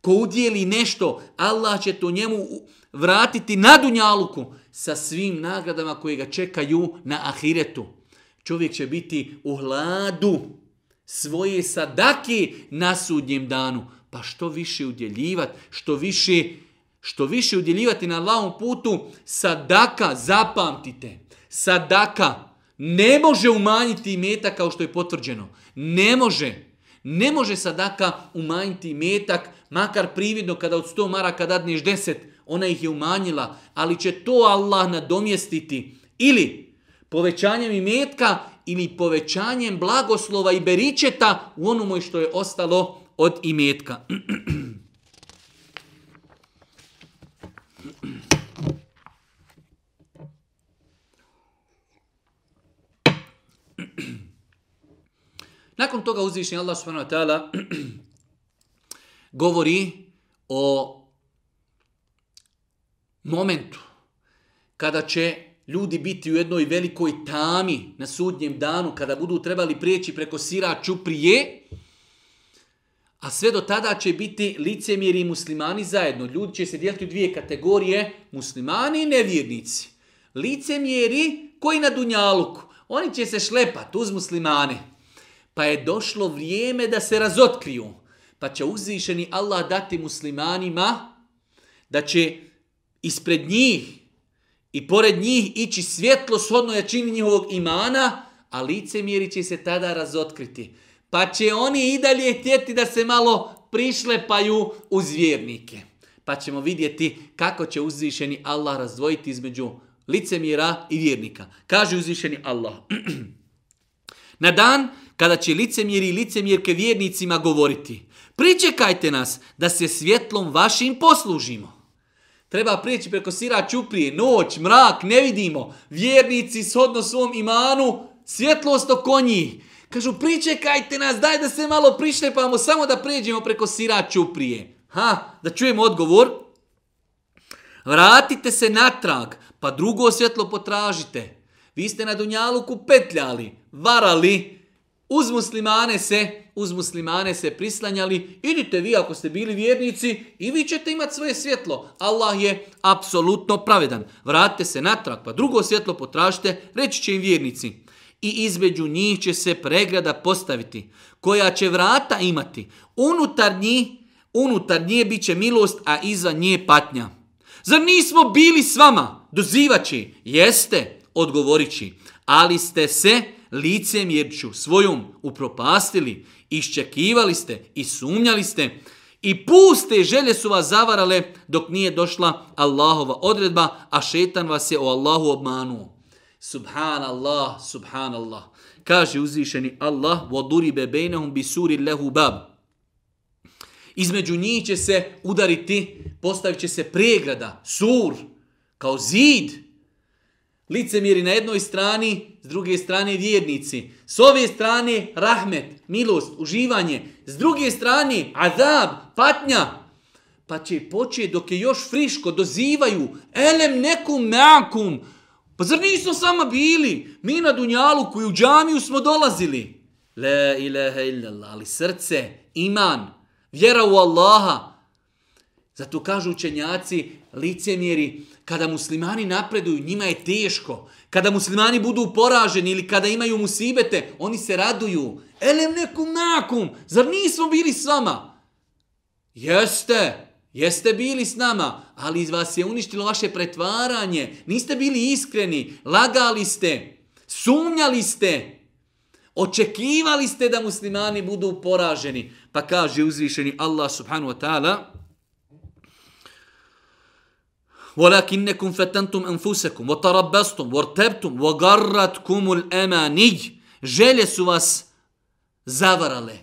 Ko udjeli nešto, Allah će to njemu vratiti na dunjaluku sa svim nagradama koje ga čekaju na ahiretu. Čovjek će biti u hladu svoje sadake na sudnjem danu pa što više udjeljivati, što više, što više udjeljivati na Allahom putu, sadaka, zapamtite, sadaka ne može umanjiti imetak kao što je potvrđeno. Ne može. Ne može sadaka umanjiti metak, makar prividno kada od 100 maraka dadneš 10, ona ih je umanjila, ali će to Allah nadomjestiti. Ili povećanjem imetka, ili povećanjem blagoslova i beričeta u onome što je ostalo od imetka. Nakon toga uzvišnji Allah subhanahu wa ta'ala govori o momentu kada će ljudi biti u jednoj velikoj tami na sudnjem danu, kada budu trebali prijeći preko sira čuprije, A sve do tada će biti licemjeri i muslimani zajedno. Ljudi će se dijeliti u dvije kategorije, muslimani i nevjernici. Licemjeri koji na Dunjaluku, oni će se šlepati uz muslimane. Pa je došlo vrijeme da se razotkriju. Pa će uzvišeni Allah dati muslimanima da će ispred njih i pored njih ići svjetlo shodno jačini njihovog imana, a licemjeri će se tada razotkriti pa će oni i dalje htjeti da se malo prišlepaju uz vjernike. Pa ćemo vidjeti kako će uzvišeni Allah razdvojiti između licemjera i vjernika. Kaže uzvišeni Allah. Na dan kada će licemjeri i licemjerke vjernicima govoriti, pričekajte nas da se svjetlom vašim poslužimo. Treba prijeći preko sira čuprije, noć, mrak, ne vidimo. Vjernici shodno svom imanu, svjetlost oko njih. Kažu, pričekajte nas, daj da se malo prišlepamo, samo da pređemo preko sira čuprije. Ha, da čujemo odgovor. Vratite se natrag, pa drugo svjetlo potražite. Vi ste na Dunjaluku petljali, varali, uz muslimane se, uz muslimane se prislanjali. Idite vi ako ste bili vjernici i vi ćete imati svoje svjetlo. Allah je apsolutno pravedan. Vratite se natrag, pa drugo svjetlo potražite, reći će im vjernici i između njih će se pregrada postaviti, koja će vrata imati. Unutar njih, unutar nje bit će milost, a iza nje patnja. Zar nismo bili s vama? Dozivaći, jeste, odgovorići, ali ste se licem jerču svojom upropastili, iščekivali ste i sumnjali ste i puste želje su vas zavarale dok nije došla Allahova odredba, a šetan vas je o Allahu obmanuo. Subhanallah, subhanallah. Kaže uzvišeni Allah, وَضُرِبَ بَيْنَهُمْ بِسُورِ لَهُ بَابِ Između njih će se udariti, postavit će se pregrada, sur, kao zid. Licemjeri na jednoj strani, s druge strane vjernici. S ove strane rahmet, milost, uživanje. S druge strane azab, patnja. Pa će početi dok je još friško, dozivaju. Elem nekum meakum. Pa zar nismo sama bili? Mi na Dunjalu koju u džamiju smo dolazili. La ilaha illallah, ali srce, iman, vjera u Allaha. Zato kažu učenjaci, licemjeri, kada muslimani napreduju, njima je teško. Kada muslimani budu poraženi ili kada imaju musibete, oni se raduju. Elem nekum nakum, zar nismo bili s vama? Jeste, jeste bili s nama, ali iz vas je uništilo vaše pretvaranje. Niste bili iskreni, lagali ste, sumnjali ste. Očekivali ste da muslimani budu poraženi. Pa kaže uzvišeni Allah subhanahu wa ta'ala وَلَكِنَّكُمْ فَتَنْتُمْ أَنْفُسَكُمْ وَتَرَبَّسْتُمْ وَرْتَبْتُمْ وَغَرَّتْكُمُ الْأَمَانِجِ Želje su vas zavarale.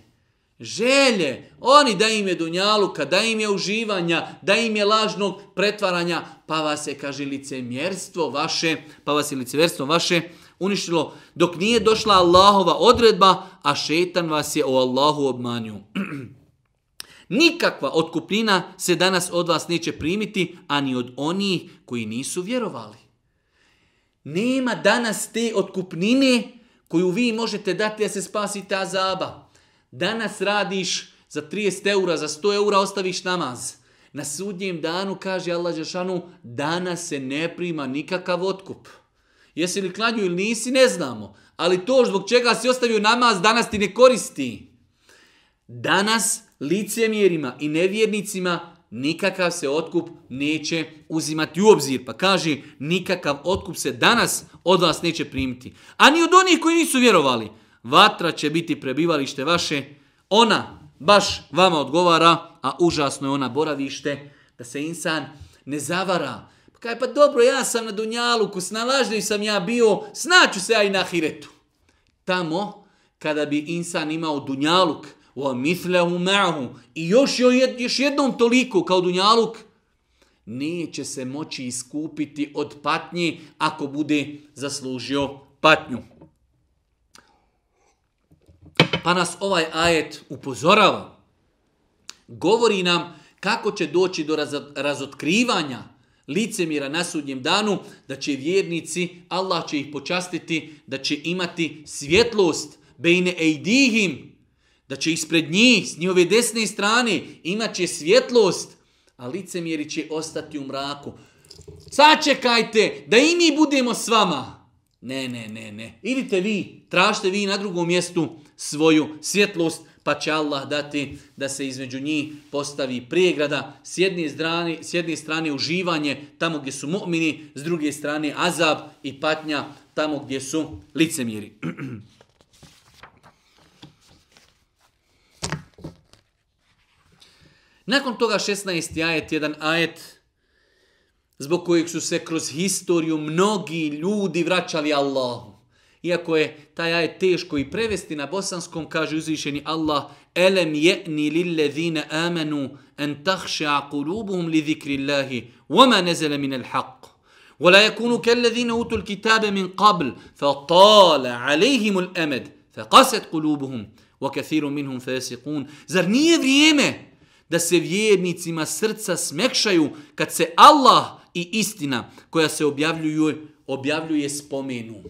Želje. Oni da im je dunjaluka, da im je uživanja, da im je lažnog pretvaranja, pa vas je, kaže, licemjerstvo vaše, pa vas je licemjerstvo vaše uništilo dok nije došla Allahova odredba, a šetan vas je o Allahu obmanju. Nikakva otkupnina se danas od vas neće primiti, ani od onih koji nisu vjerovali. Nema danas te otkupnine koju vi možete dati da se spasite azaba. Danas radiš za 30 eura, za 100 eura ostaviš namaz. Na sudnjem danu, kaže Allah Žešanu, danas se ne prima nikakav otkup. Jesi li klanju ili nisi, ne znamo. Ali to zbog čega si ostavio namaz danas ti ne koristi. Danas licemjerima i nevjernicima nikakav se otkup neće uzimati u obzir. Pa kaže, nikakav otkup se danas od vas neće primiti. A ni od onih koji nisu vjerovali. Vatra će biti prebivalište vaše. Ona baš vama odgovara, a užasno je ona boravište da se insan ne zavara. Pa kaj pa dobro, ja sam na Dunjaluku, snalažljiv sam ja bio, snaću se ja i na Hiretu. Tamo, kada bi insan imao Dunjaluk, wa mithlehu ma'hu, i još, još jednom toliko kao Dunjaluk, neće se moći iskupiti od patnji ako bude zaslužio patnju. Pa nas ovaj ajet upozorava. Govori nam kako će doći do razotkrivanja licemira na sudnjem danu, da će vjernici, Allah će ih počastiti, da će imati svjetlost bejne ejdihim, da će ispred njih, s njihove desne strane, imat će svjetlost, a licemjeri će ostati u mraku. Sačekajte da i mi budemo s vama. Ne, ne, ne, ne. Idite vi, tražite vi na drugom mjestu svoju svjetlost, pa će Allah dati da se između njih postavi pregrada, s jedne strane, s jedne strane uživanje tamo gdje su mu'mini, s druge strane azab i patnja tamo gdje su licemjeri. Nakon toga 16. ajet, jedan ajet zbog kojeg su se kroz historiju mnogi ljudi vraćali Allahu. Iako je taj ajet teško i prevesti na bosanskom, kaže uzvišeni Allah, Elem je'ni lillezine amenu en tahše'a kulubuhum li zikri Allahi, wama nezele min al haq. ولا يكونوا كالذين اوتوا الكتاب من قبل فطال عليهم الامد فقست قلوبهم وكثير منهم فاسقون zar nije vrijeme da se vjernicima srca smekšaju kad se Allah i istina koja se objavljuje objavljuje spomenu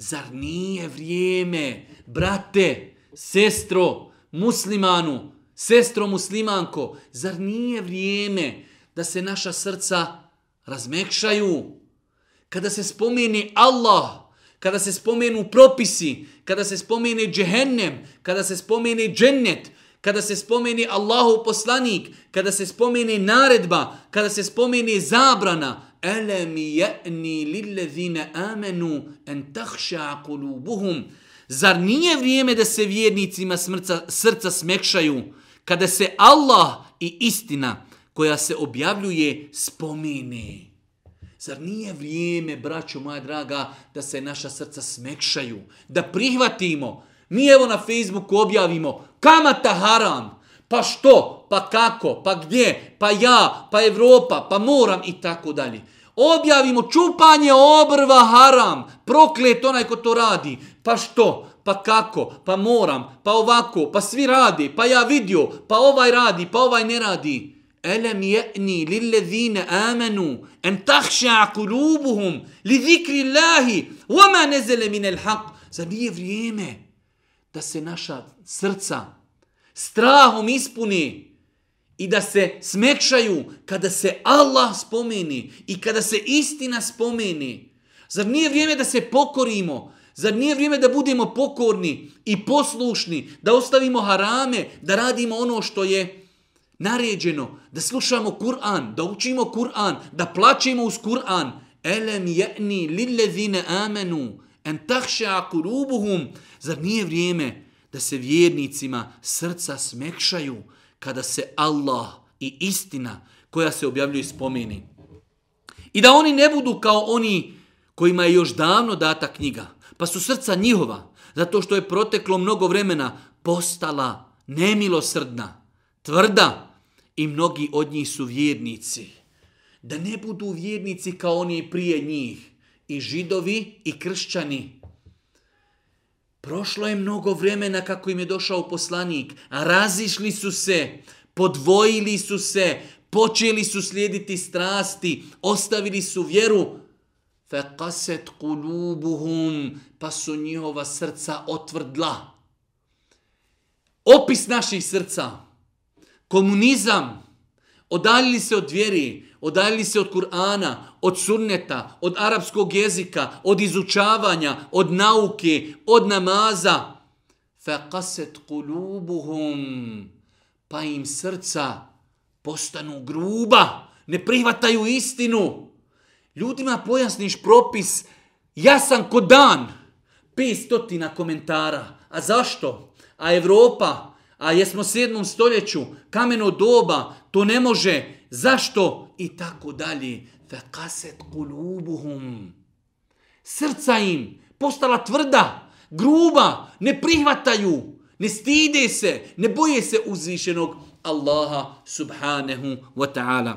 Zar nije vrijeme, brate, sestro, muslimanu, sestro muslimanko, zar nije vrijeme da se naša srca razmekšaju? Kada se spomeni Allah, kada se spomenu propisi, kada se spomene džehennem, kada se spomene džennet, kada se spomeni Allahu poslanik, kada se spomeni naredba, kada se spomeni zabrana, ألم يأني للذين آمنوا أن تخشع قلوبهم Zar nije vrijeme da se vjernicima smrca, srca smekšaju kada se Allah i istina koja se objavljuje spomene? Zar nije vrijeme, braćo moja draga, da se naša srca smekšaju, da prihvatimo? Mi evo na Facebooku objavimo kamata haram, pa što, pa kako, pa gdje, pa ja, pa Evropa, pa moram? I tako dalje. Objavimo čupanje obrva haram, proklet onaj ko to radi, pa što, pa kako, pa moram, pa ovako, pa svi radi, pa ja vidio, pa ovaj radi, pa ovaj ne radi. Elem je'ni lillezine amenu en tahša kulubuhum li zikri Allahi vama nezele minel haq. Zar nije vrijeme da se naša srca strahom ispuni i da se smekšaju kada se Allah spomeni i kada se istina spomeni. Zar nije vrijeme da se pokorimo? Zar nije vrijeme da budemo pokorni i poslušni, da ostavimo harame, da radimo ono što je naređeno, da slušamo Kur'an, da učimo Kur'an, da plaćemo uz Kur'an. Elem je'ni lillezine amenu, en tahša kurubuhum. Zar nije vrijeme da se vjernicima srca smekšaju kada se Allah i istina koja se objavljuje spomeni? I da oni ne budu kao oni kojima je još davno data knjiga, pa su srca njihova, zato što je proteklo mnogo vremena, postala nemilosrdna, tvrda i mnogi od njih su vjernici. Da ne budu vjernici kao oni prije njih, i židovi i kršćani. Prošlo je mnogo vremena kako im je došao poslanik, a razišli su se, podvojili su se, počeli su slijediti strasti, ostavili su vjeru, Fekaset kulubuhum, pa su njihova srca otvrdla. Opis naših srca. Komunizam. Odaljili se od vjeri odaljili se od Kur'ana od sunneta od arapskog jezika od izučavanja od nauke od namaza faqaset qulubuhum pa im srca postanu gruba ne prihvataju istinu Ljudima pojasniš propis jasan ko dan. 500 komentara. A zašto? A Evropa? A jesmo u sedmom stoljeću? Kameno doba? To ne može. Zašto? I tako dalje. Fekaset kulubuhum. Srca im postala tvrda, gruba, ne prihvataju, ne stide se, ne boje se uzvišenog Allaha subhanahu wa ta'ala.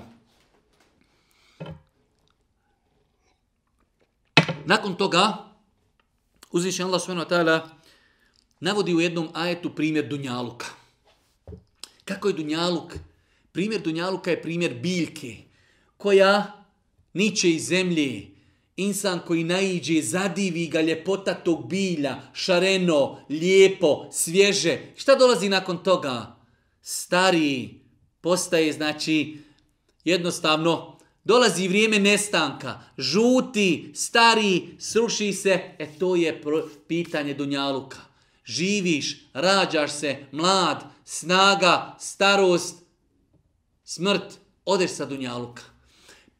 Nakon toga, uzvišen Allah subhanahu wa ta'ala navodi u jednom ajetu primjer Dunjaluka. Kako je Dunjaluk? Primjer Dunjaluka je primjer biljke koja niče iz zemlje. Insan koji naiđe, zadivi ga ljepota tog bilja, šareno, lijepo, svježe. Šta dolazi nakon toga? Stari postaje, znači, jednostavno Dolazi vrijeme nestanka, žuti, stari, sruši se, e to je pitanje Dunjaluka. Živiš, rađaš se, mlad, snaga, starost, smrt, odeš sa Dunjaluka.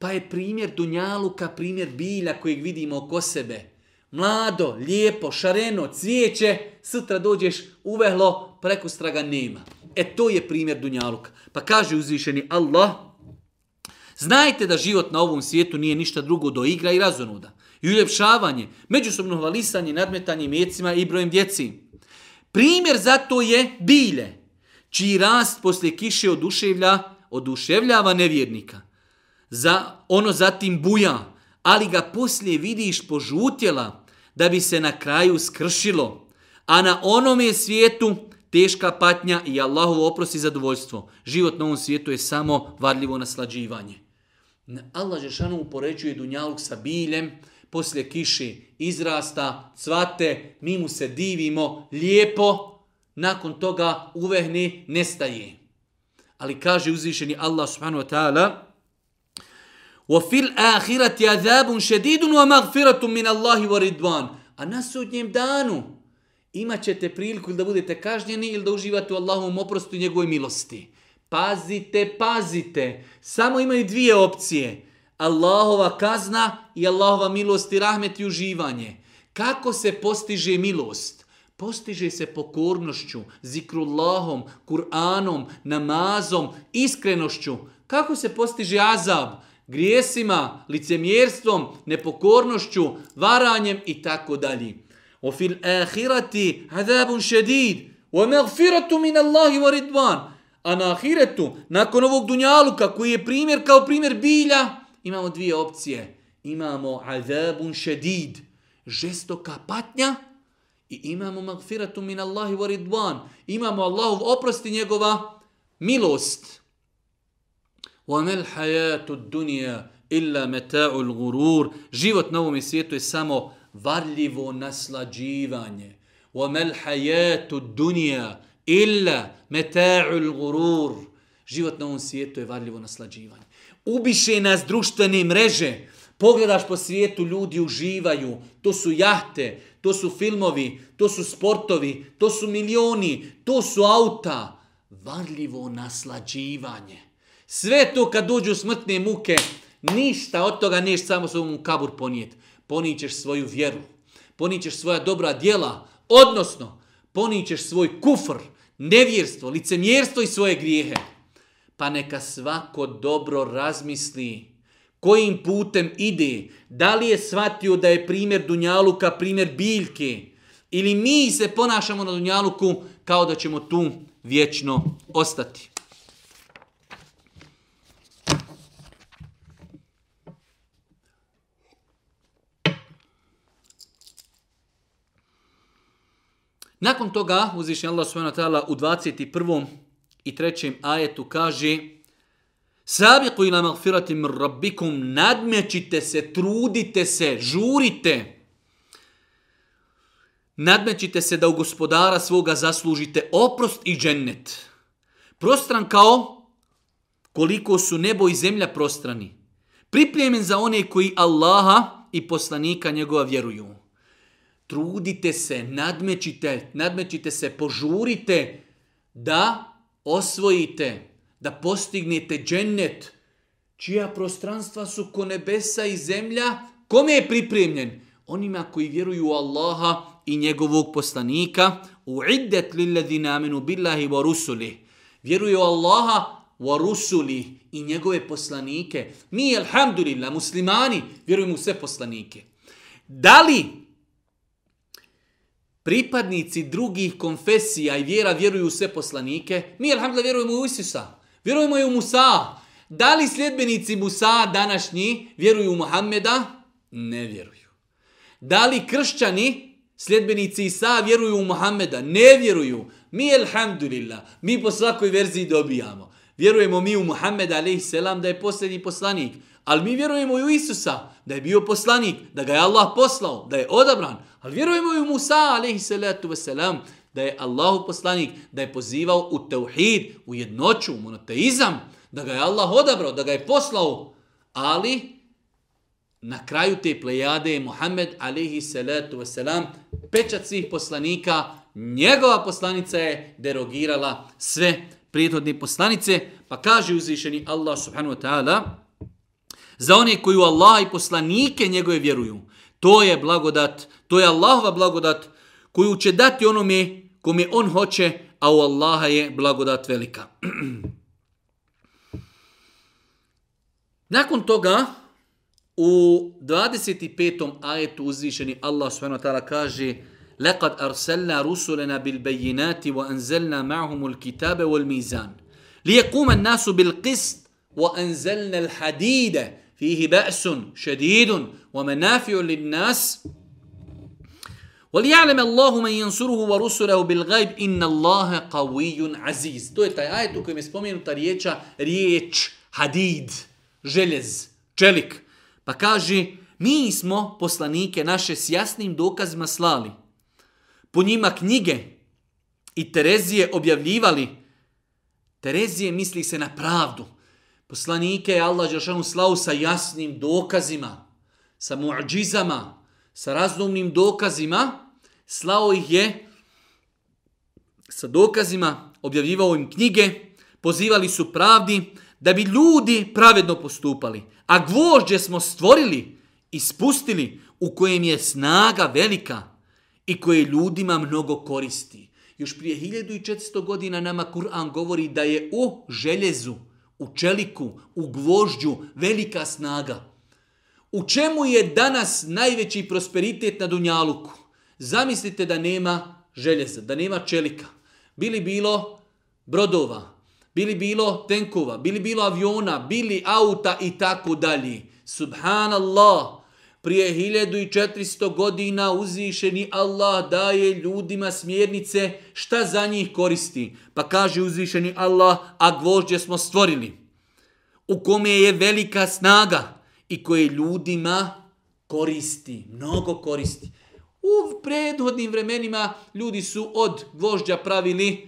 Pa je primjer Dunjaluka, primjer bilja kojeg vidimo oko sebe. Mlado, lijepo, šareno, cvijeće, sutra dođeš uvehlo, preko straga nema. E to je primjer Dunjaluka. Pa kaže uzvišeni Allah, Znajte da život na ovom svijetu nije ništa drugo do igra i razonuda. I uljepšavanje, međusobno hvalisanje, nadmetanje mjecima i brojem djeci. Primjer za to je bilje, čiji rast poslije kiše oduševlja, oduševljava nevjernika. Za ono zatim buja, ali ga poslije vidiš požutjela da bi se na kraju skršilo. A na onome svijetu teška patnja i Allahu oprosti zadovoljstvo. Život na ovom svijetu je samo varljivo naslađivanje. Allah Žešanu upoređuje Dunjaluk sa biljem, poslije kiše izrasta, cvate, mi mu se divimo, lijepo, nakon toga uvehni, nestaje. Ali kaže uzvišeni Allah subhanahu wa ta'ala, وَفِي الْآخِرَةِ عَذَابٌ شَدِيدٌ وَمَغْفِرَةٌ مِنَ اللَّهِ وَرِدْوَانٌ A na sudnjem danu imat ćete priliku ili da budete kažnjeni ili da uživate u Allahovom oprostu i njegovoj milosti. Pazite, pazite. Samo imaju dvije opcije. Allahova kazna i Allahova milost i rahmet i uživanje. Kako se postiže milost? Postiže se pokornošću, zikrullahom, Kur'anom, namazom, iskrenošću. Kako se postiže azab? Grijesima, licemjerstvom, nepokornošću, varanjem i tako dalje. O fil ahirati azabun šedid, o magfiratu min Allahi wa ridvan. A na ahiretu, nakon ovog dunjaluka koji je primjer kao primjer bilja, imamo dvije opcije. Imamo azabun šedid, žestoka patnja, i imamo magfiratu min Allahi wa ridvan. Imamo Allahov oprosti njegova milost. وَمَا الْحَيَاتُ الدُّنْيَا إِلَّا مَتَاعُ الْغُرُورِ. Život na ovom svijetu je samo varljivo naslađivanje. وَمَا الْحَيَاتُ الدُّنْيَا إِلَّا مَتَاعُ الْغُرُورِ. Život na ovom svijetu je varljivo naslađivanje. Ubiše nas društvene mreže. Pogledaš po svijetu, ljudi uživaju. To su jahte, to su filmovi, to su sportovi, to su milioni, to su auta. Varljivo naslađivanje. Sve to kad dođu smrtne muke, ništa od toga neš samo svom kabur ponijet. Ponićeš svoju vjeru, ponićeš svoja dobra djela, odnosno ponićeš svoj kufr, nevjerstvo, licemjerstvo i svoje grijehe. Pa neka svako dobro razmisli kojim putem ide, da li je shvatio da je primjer Dunjaluka primjer biljke, ili mi se ponašamo na Dunjaluku kao da ćemo tu vječno ostati. Nakon toga, uzvišnji Allah s.w.t. u 21. i 3. ajetu kaže Sabiqu ila magfirati mir rabbikum, nadmećite se, trudite se, žurite. Nadmećite se da u gospodara svoga zaslužite oprost i džennet. Prostran kao koliko su nebo i zemlja prostrani. Pripremljen za one koji Allaha i poslanika njegova vjeruju trudite se, nadmećite, nadmećite se, požurite da osvojite, da postignete džennet, čija prostranstva su ko nebesa i zemlja, kome je pripremljen? Onima koji vjeruju u Allaha i njegovog poslanika, u iddet lilladina aminu billahi wa rusuli. Vjeruju u Allaha wa rusuli i njegove poslanike. Mi, alhamdulillah, muslimani, vjerujemo u sve poslanike. Da li pripadnici drugih konfesija i vjera vjeruju u sve poslanike, mi, alhamdulillah, vjerujemo u Isusa. Vjerujemo i u Musa. Da li sljedbenici Musa današnji vjeruju u Muhammeda? Ne vjeruju. Da li kršćani, sljedbenici Isa, vjeruju u Muhammeda? Ne vjeruju. Mi, alhamdulillah, mi po svakoj verziji dobijamo. Vjerujemo mi u Muhammeda, a.s. da je posljednji poslanik. Ali mi vjerujemo i u Isusa, da je bio poslanik, da ga je Allah poslao, da je odabran. Ali vjerujemo i u Musa, alaihi salatu wasalam, da je Allahu poslanik, da je pozivao u tauhid, u jednoću, u monoteizam, da ga je Allah odabrao, da ga je poslao. Ali na kraju te plejade je Muhammed, alaihi salatu wasalam, pečat svih poslanika, njegova poslanica je derogirala sve prijetodne poslanice, pa kaže uzvišeni Allah subhanahu wa ta'ala, za one koji u Allah i poslanike njegove vjeruju. To je blagodat, to je Allahova blagodat koju će dati onome kome on hoće, a u Allaha je blagodat velika. Nakon toga, u 25. ajetu uzvišeni Allah subhanahu wa ta'ala kaže لَقَدْ أَرْسَلْنَا رُسُلَنَا بِالْبَيِّنَاتِ وَأَنْزَلْنَا مَعْهُمُ الْكِتَابَ وَالْمِيزَانِ لِيَقُومَ النَّاسُ بِالْقِسْطِ وَأَنْزَلْنَا الْحَدِيدَ فيه بأس شديد ومنافع للناس وليعلم الله من ينصره ورسله بالغيب إن الله قوي عزيز to je taj ajet u kojem je spomenuta riječa riječ hadid željez čelik pa kaže mi smo poslanike naše s jasnim dokazima slali po njima knjige i Terezije objavljivali Terezije misli se na pravdu Poslanike je Allah Đeršanu slao sa jasnim dokazima, sa muđizama, sa razumnim dokazima. Slao ih je sa dokazima, objavljivao im knjige, pozivali su pravdi, da bi ljudi pravedno postupali. A gvožđe smo stvorili i spustili u kojem je snaga velika i koje ljudima mnogo koristi. Još prije 1400 godina nama Kur'an govori da je u željezu, u čeliku, u gvožđu velika snaga. U čemu je danas najveći prosperitet na Dunjaluku? Zamislite da nema željeza, da nema čelika. Bili bilo brodova, bili bilo tenkova, bili bilo aviona, bili auta i tako dalje. Subhanallah, prije 1400 godina uzvišeni Allah daje ljudima smjernice šta za njih koristi. Pa kaže uzvišeni Allah, a gvožđe smo stvorili. U kome je velika snaga i koje ljudima koristi, mnogo koristi. U prethodnim vremenima ljudi su od gvožđa pravili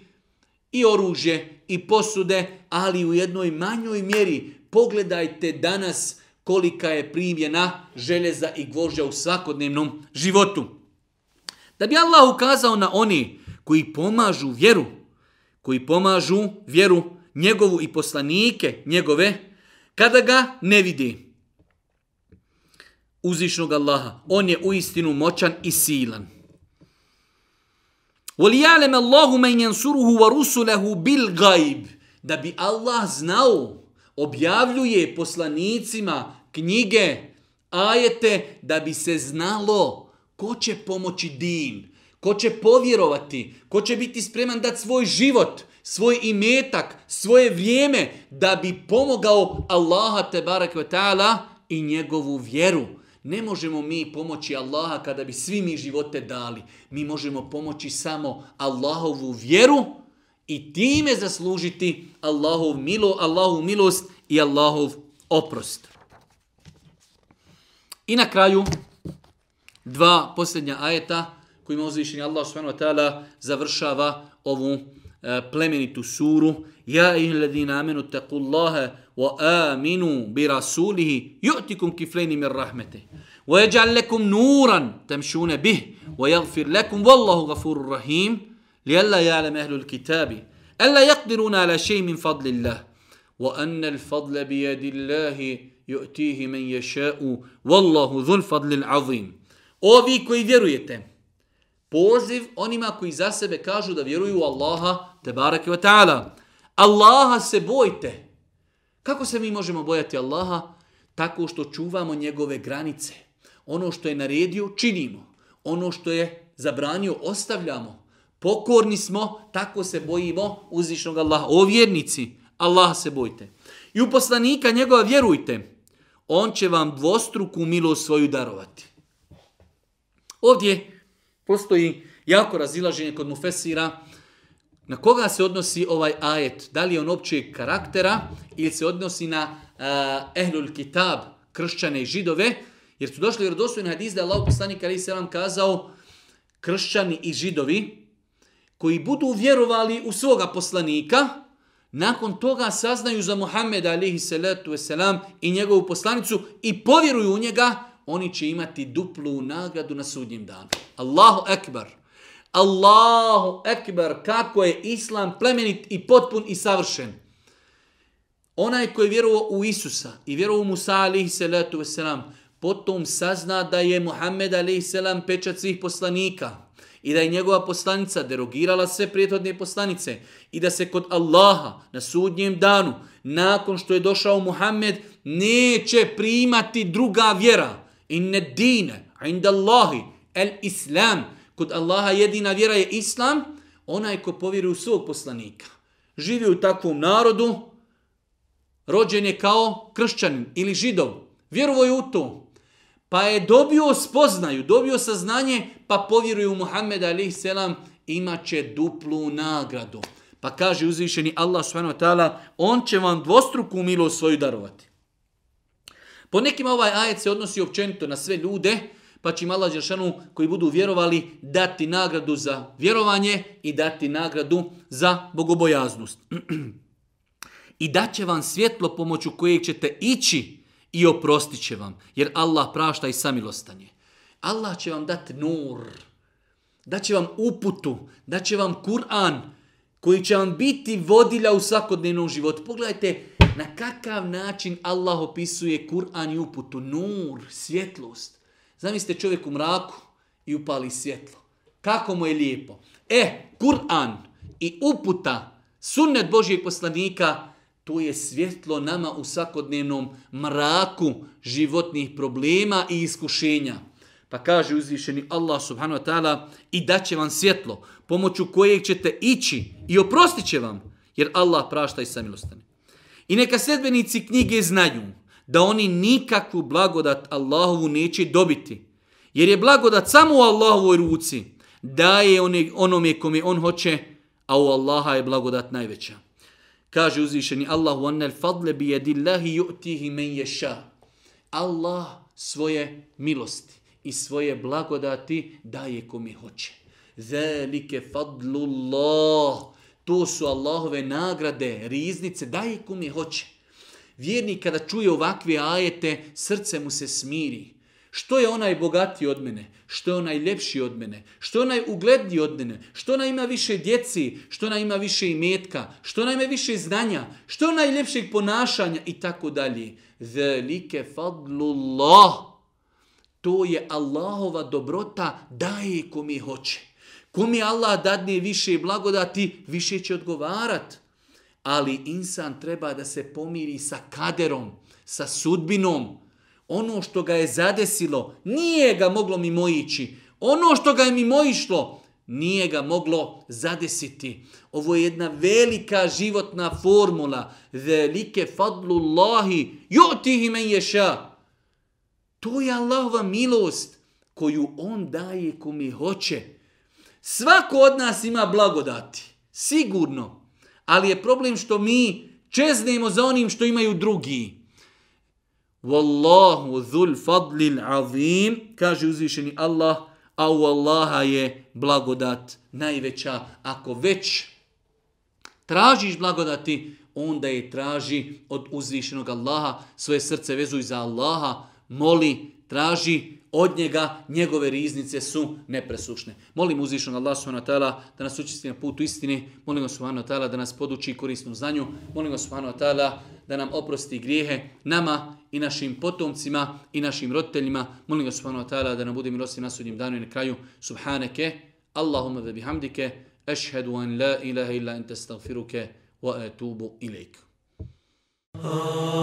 i oružje i posude, ali u jednoj manjoj mjeri. Pogledajte danas kolika je primjena željeza i gvožđa u svakodnevnom životu. Da bi Allah ukazao na oni koji pomažu vjeru, koji pomažu vjeru njegovu i poslanike njegove, kada ga ne vidi. Uzvišnog Allaha, on je uistinu moćan i silan. وَلِيَعْلَمَ اللَّهُ مَنْ يَنْسُرُهُ وَرُسُلَهُ بِالْغَيْبِ Da bi Allah znao, objavljuje poslanicima knjige, ajete, da bi se znalo ko će pomoći din, ko će povjerovati, ko će biti spreman dati svoj život, svoj imetak, svoje vrijeme, da bi pomogao Allaha te barek ta'ala i njegovu vjeru. Ne možemo mi pomoći Allaha kada bi svi mi živote dali. Mi možemo pomoći samo Allahovu vjeru i time zaslužiti Allahov milo, Allahov milost i Allahov oprost. I na kraju dva posljednja ajeta kojima uzvišenje Allah subhanahu wa ta'ala završava ovu e, plemenitu suru. Ja ih ladina amenu taku Allahe wa aminu bi rasulihi ju'tikum kifleni mir rahmete. Wa jeđal lekum nuran temšune bih wa jagfir lekum wallahu gafuru rahim li alla ja'lam ahlu kitabi. Alla yaqdiruna ala shay min fadlillah. Wa anna al fadla bi yadi Allahi yu'tihi man yasha'u wallahu dhul fadlil azim. Ovi koji vjerujete, poziv onima koji za sebe kažu da vjeruju u Allaha te bareke ve taala. Allaha se bojte. Kako se mi možemo bojati Allaha? Tako što čuvamo njegove granice. Ono što je naredio, činimo. Ono što je zabranio, ostavljamo. Pokorni smo, tako se bojimo uzvišnog Allaha. O vjernici, Allaha se bojte. I u poslanika njegova vjerujte on će vam dvostruku milost svoju darovati. Ovdje postoji jako razilaženje kod Mufesira na koga se odnosi ovaj ajet. Da li je on općeg karaktera ili se odnosi na uh, ehlul kitab, kršćane i židove. Jer su došli vjerodostojni hadis da je Allah poslanik ali se vam kazao kršćani i židovi koji budu vjerovali u svoga poslanika, nakon toga saznaju za Muhammeda alihi salatu wasalam i njegovu poslanicu i povjeruju u njega, oni će imati duplu nagradu na sudnjem danu. Allahu ekbar. Allahu ekbar. Kako je islam plemenit i potpun i savršen. Onaj koji je vjerovao u Isusa i vjerovao u Musa alihi salatu wasalam, potom sazna da je Muhammed alihi salam pečat svih poslanika i da je njegova poslanica derogirala sve prijetodne poslanice i da se kod Allaha na sudnjem danu, nakon što je došao Muhammed, neće primati druga vjera. Inne dine, inda Allahi, el islam. Kod Allaha jedina vjera je islam, onaj ko povjeruje u svog poslanika. Živi u takvom narodu, rođen je kao kršćanin ili židov. Vjerovo je u to. Pa je dobio spoznaju, dobio saznanje, pa povjeruje u Muhammeda alaih selam, imat će duplu nagradu. Pa kaže uzvišeni Allah subhanahu wa ta'ala, on će vam dvostruku milost svoju darovati. Po nekim ovaj ajet se odnosi općenito na sve ljude, pa će im Allah Đeršanu koji budu vjerovali dati nagradu za vjerovanje i dati nagradu za bogobojaznost. I daće vam svjetlo pomoću kojeg ćete ići i oprostit će vam, jer Allah prašta i samilostanje. Allah će vam dati nur, da će vam uputu, da će vam Kur'an, koji će vam biti vodilja u svakodnevnom životu. Pogledajte na kakav način Allah opisuje Kur'an i uputu. Nur, svjetlost. Zamislite čovjek u mraku i upali svjetlo. Kako mu je lijepo. E, Kur'an i uputa, sunnet Božijeg poslanika, to je svjetlo nama u svakodnevnom mraku životnih problema i iskušenja. Pa kaže uzvišeni Allah subhanahu wa ta'ala i daće vam svjetlo pomoću kojeg ćete ići i oprostit će vam jer Allah prašta i samilostane. I neka sedbenici knjige znaju da oni nikakvu blagodat Allahovu neće dobiti. Jer je blagodat samo u Allahovoj ruci. Daje onome kome on hoće, a u Allaha je blagodat najveća. Kaže uzvišeni Allah وَنَّ الْفَضْلَ بِيَدِ اللَّهِ يُؤْتِهِ مَنْ يَشَا Allah svoje milosti i svoje blagodati daje kome hoće. Zalike fadlullah. To su Allahove nagrade, riznice, daje kome hoće. Vjernik kada čuje ovakve ajete, srce mu se smiri. Što je onaj bogatiji od mene? Što je onaj ljepši od mene? Što je onaj ugledniji od mene? Što ona ima više djeci? Što ona ima više imetka? Što ona ima više znanja? Što je onaj ljepšeg ponašanja? I tako dalje. Velike fadlullah. To je Allahova dobrota daje kom je hoće. Kom je Allah dadne više blagodati, više će odgovarat. Ali insan treba da se pomiri sa kaderom, sa sudbinom, ono što ga je zadesilo, nije ga moglo mimoići. Ono što ga je mimoišlo, nije ga moglo zadesiti. Ovo je jedna velika životna formula. Velike fadlullahi, ju'tihi men ješa. To je Allahova milost koju on daje mi hoće. Svako od nas ima blagodati. Sigurno. Ali je problem što mi čeznemo za onim što imaju drugi. Wallahu dhul fadlil azim, kaže uzvišeni Allah, a u Allaha je blagodat najveća. Ako već tražiš blagodati, onda je traži od uzvišenog Allaha, svoje srce vezuj za Allaha, moli, traži od njega, njegove riznice su nepresušne. Molim uzvišnog Allah subhanahu wa ta'ala da nas učisti na putu istine, molim ga subhanahu wa ta'ala da nas poduči korisnom znanju, molim ga subhanahu wa ta'ala da nam oprosti grijehe nama i našim potomcima i našim roditeljima. Molim ga subhanahu wa ta'ala da nam bude milosti na sudnjem danu i na kraju. Subhaneke, Allahumma da bihamdike, ešhedu an la ilaha illa ente stagfiruke, wa etubu ilaik. Ah.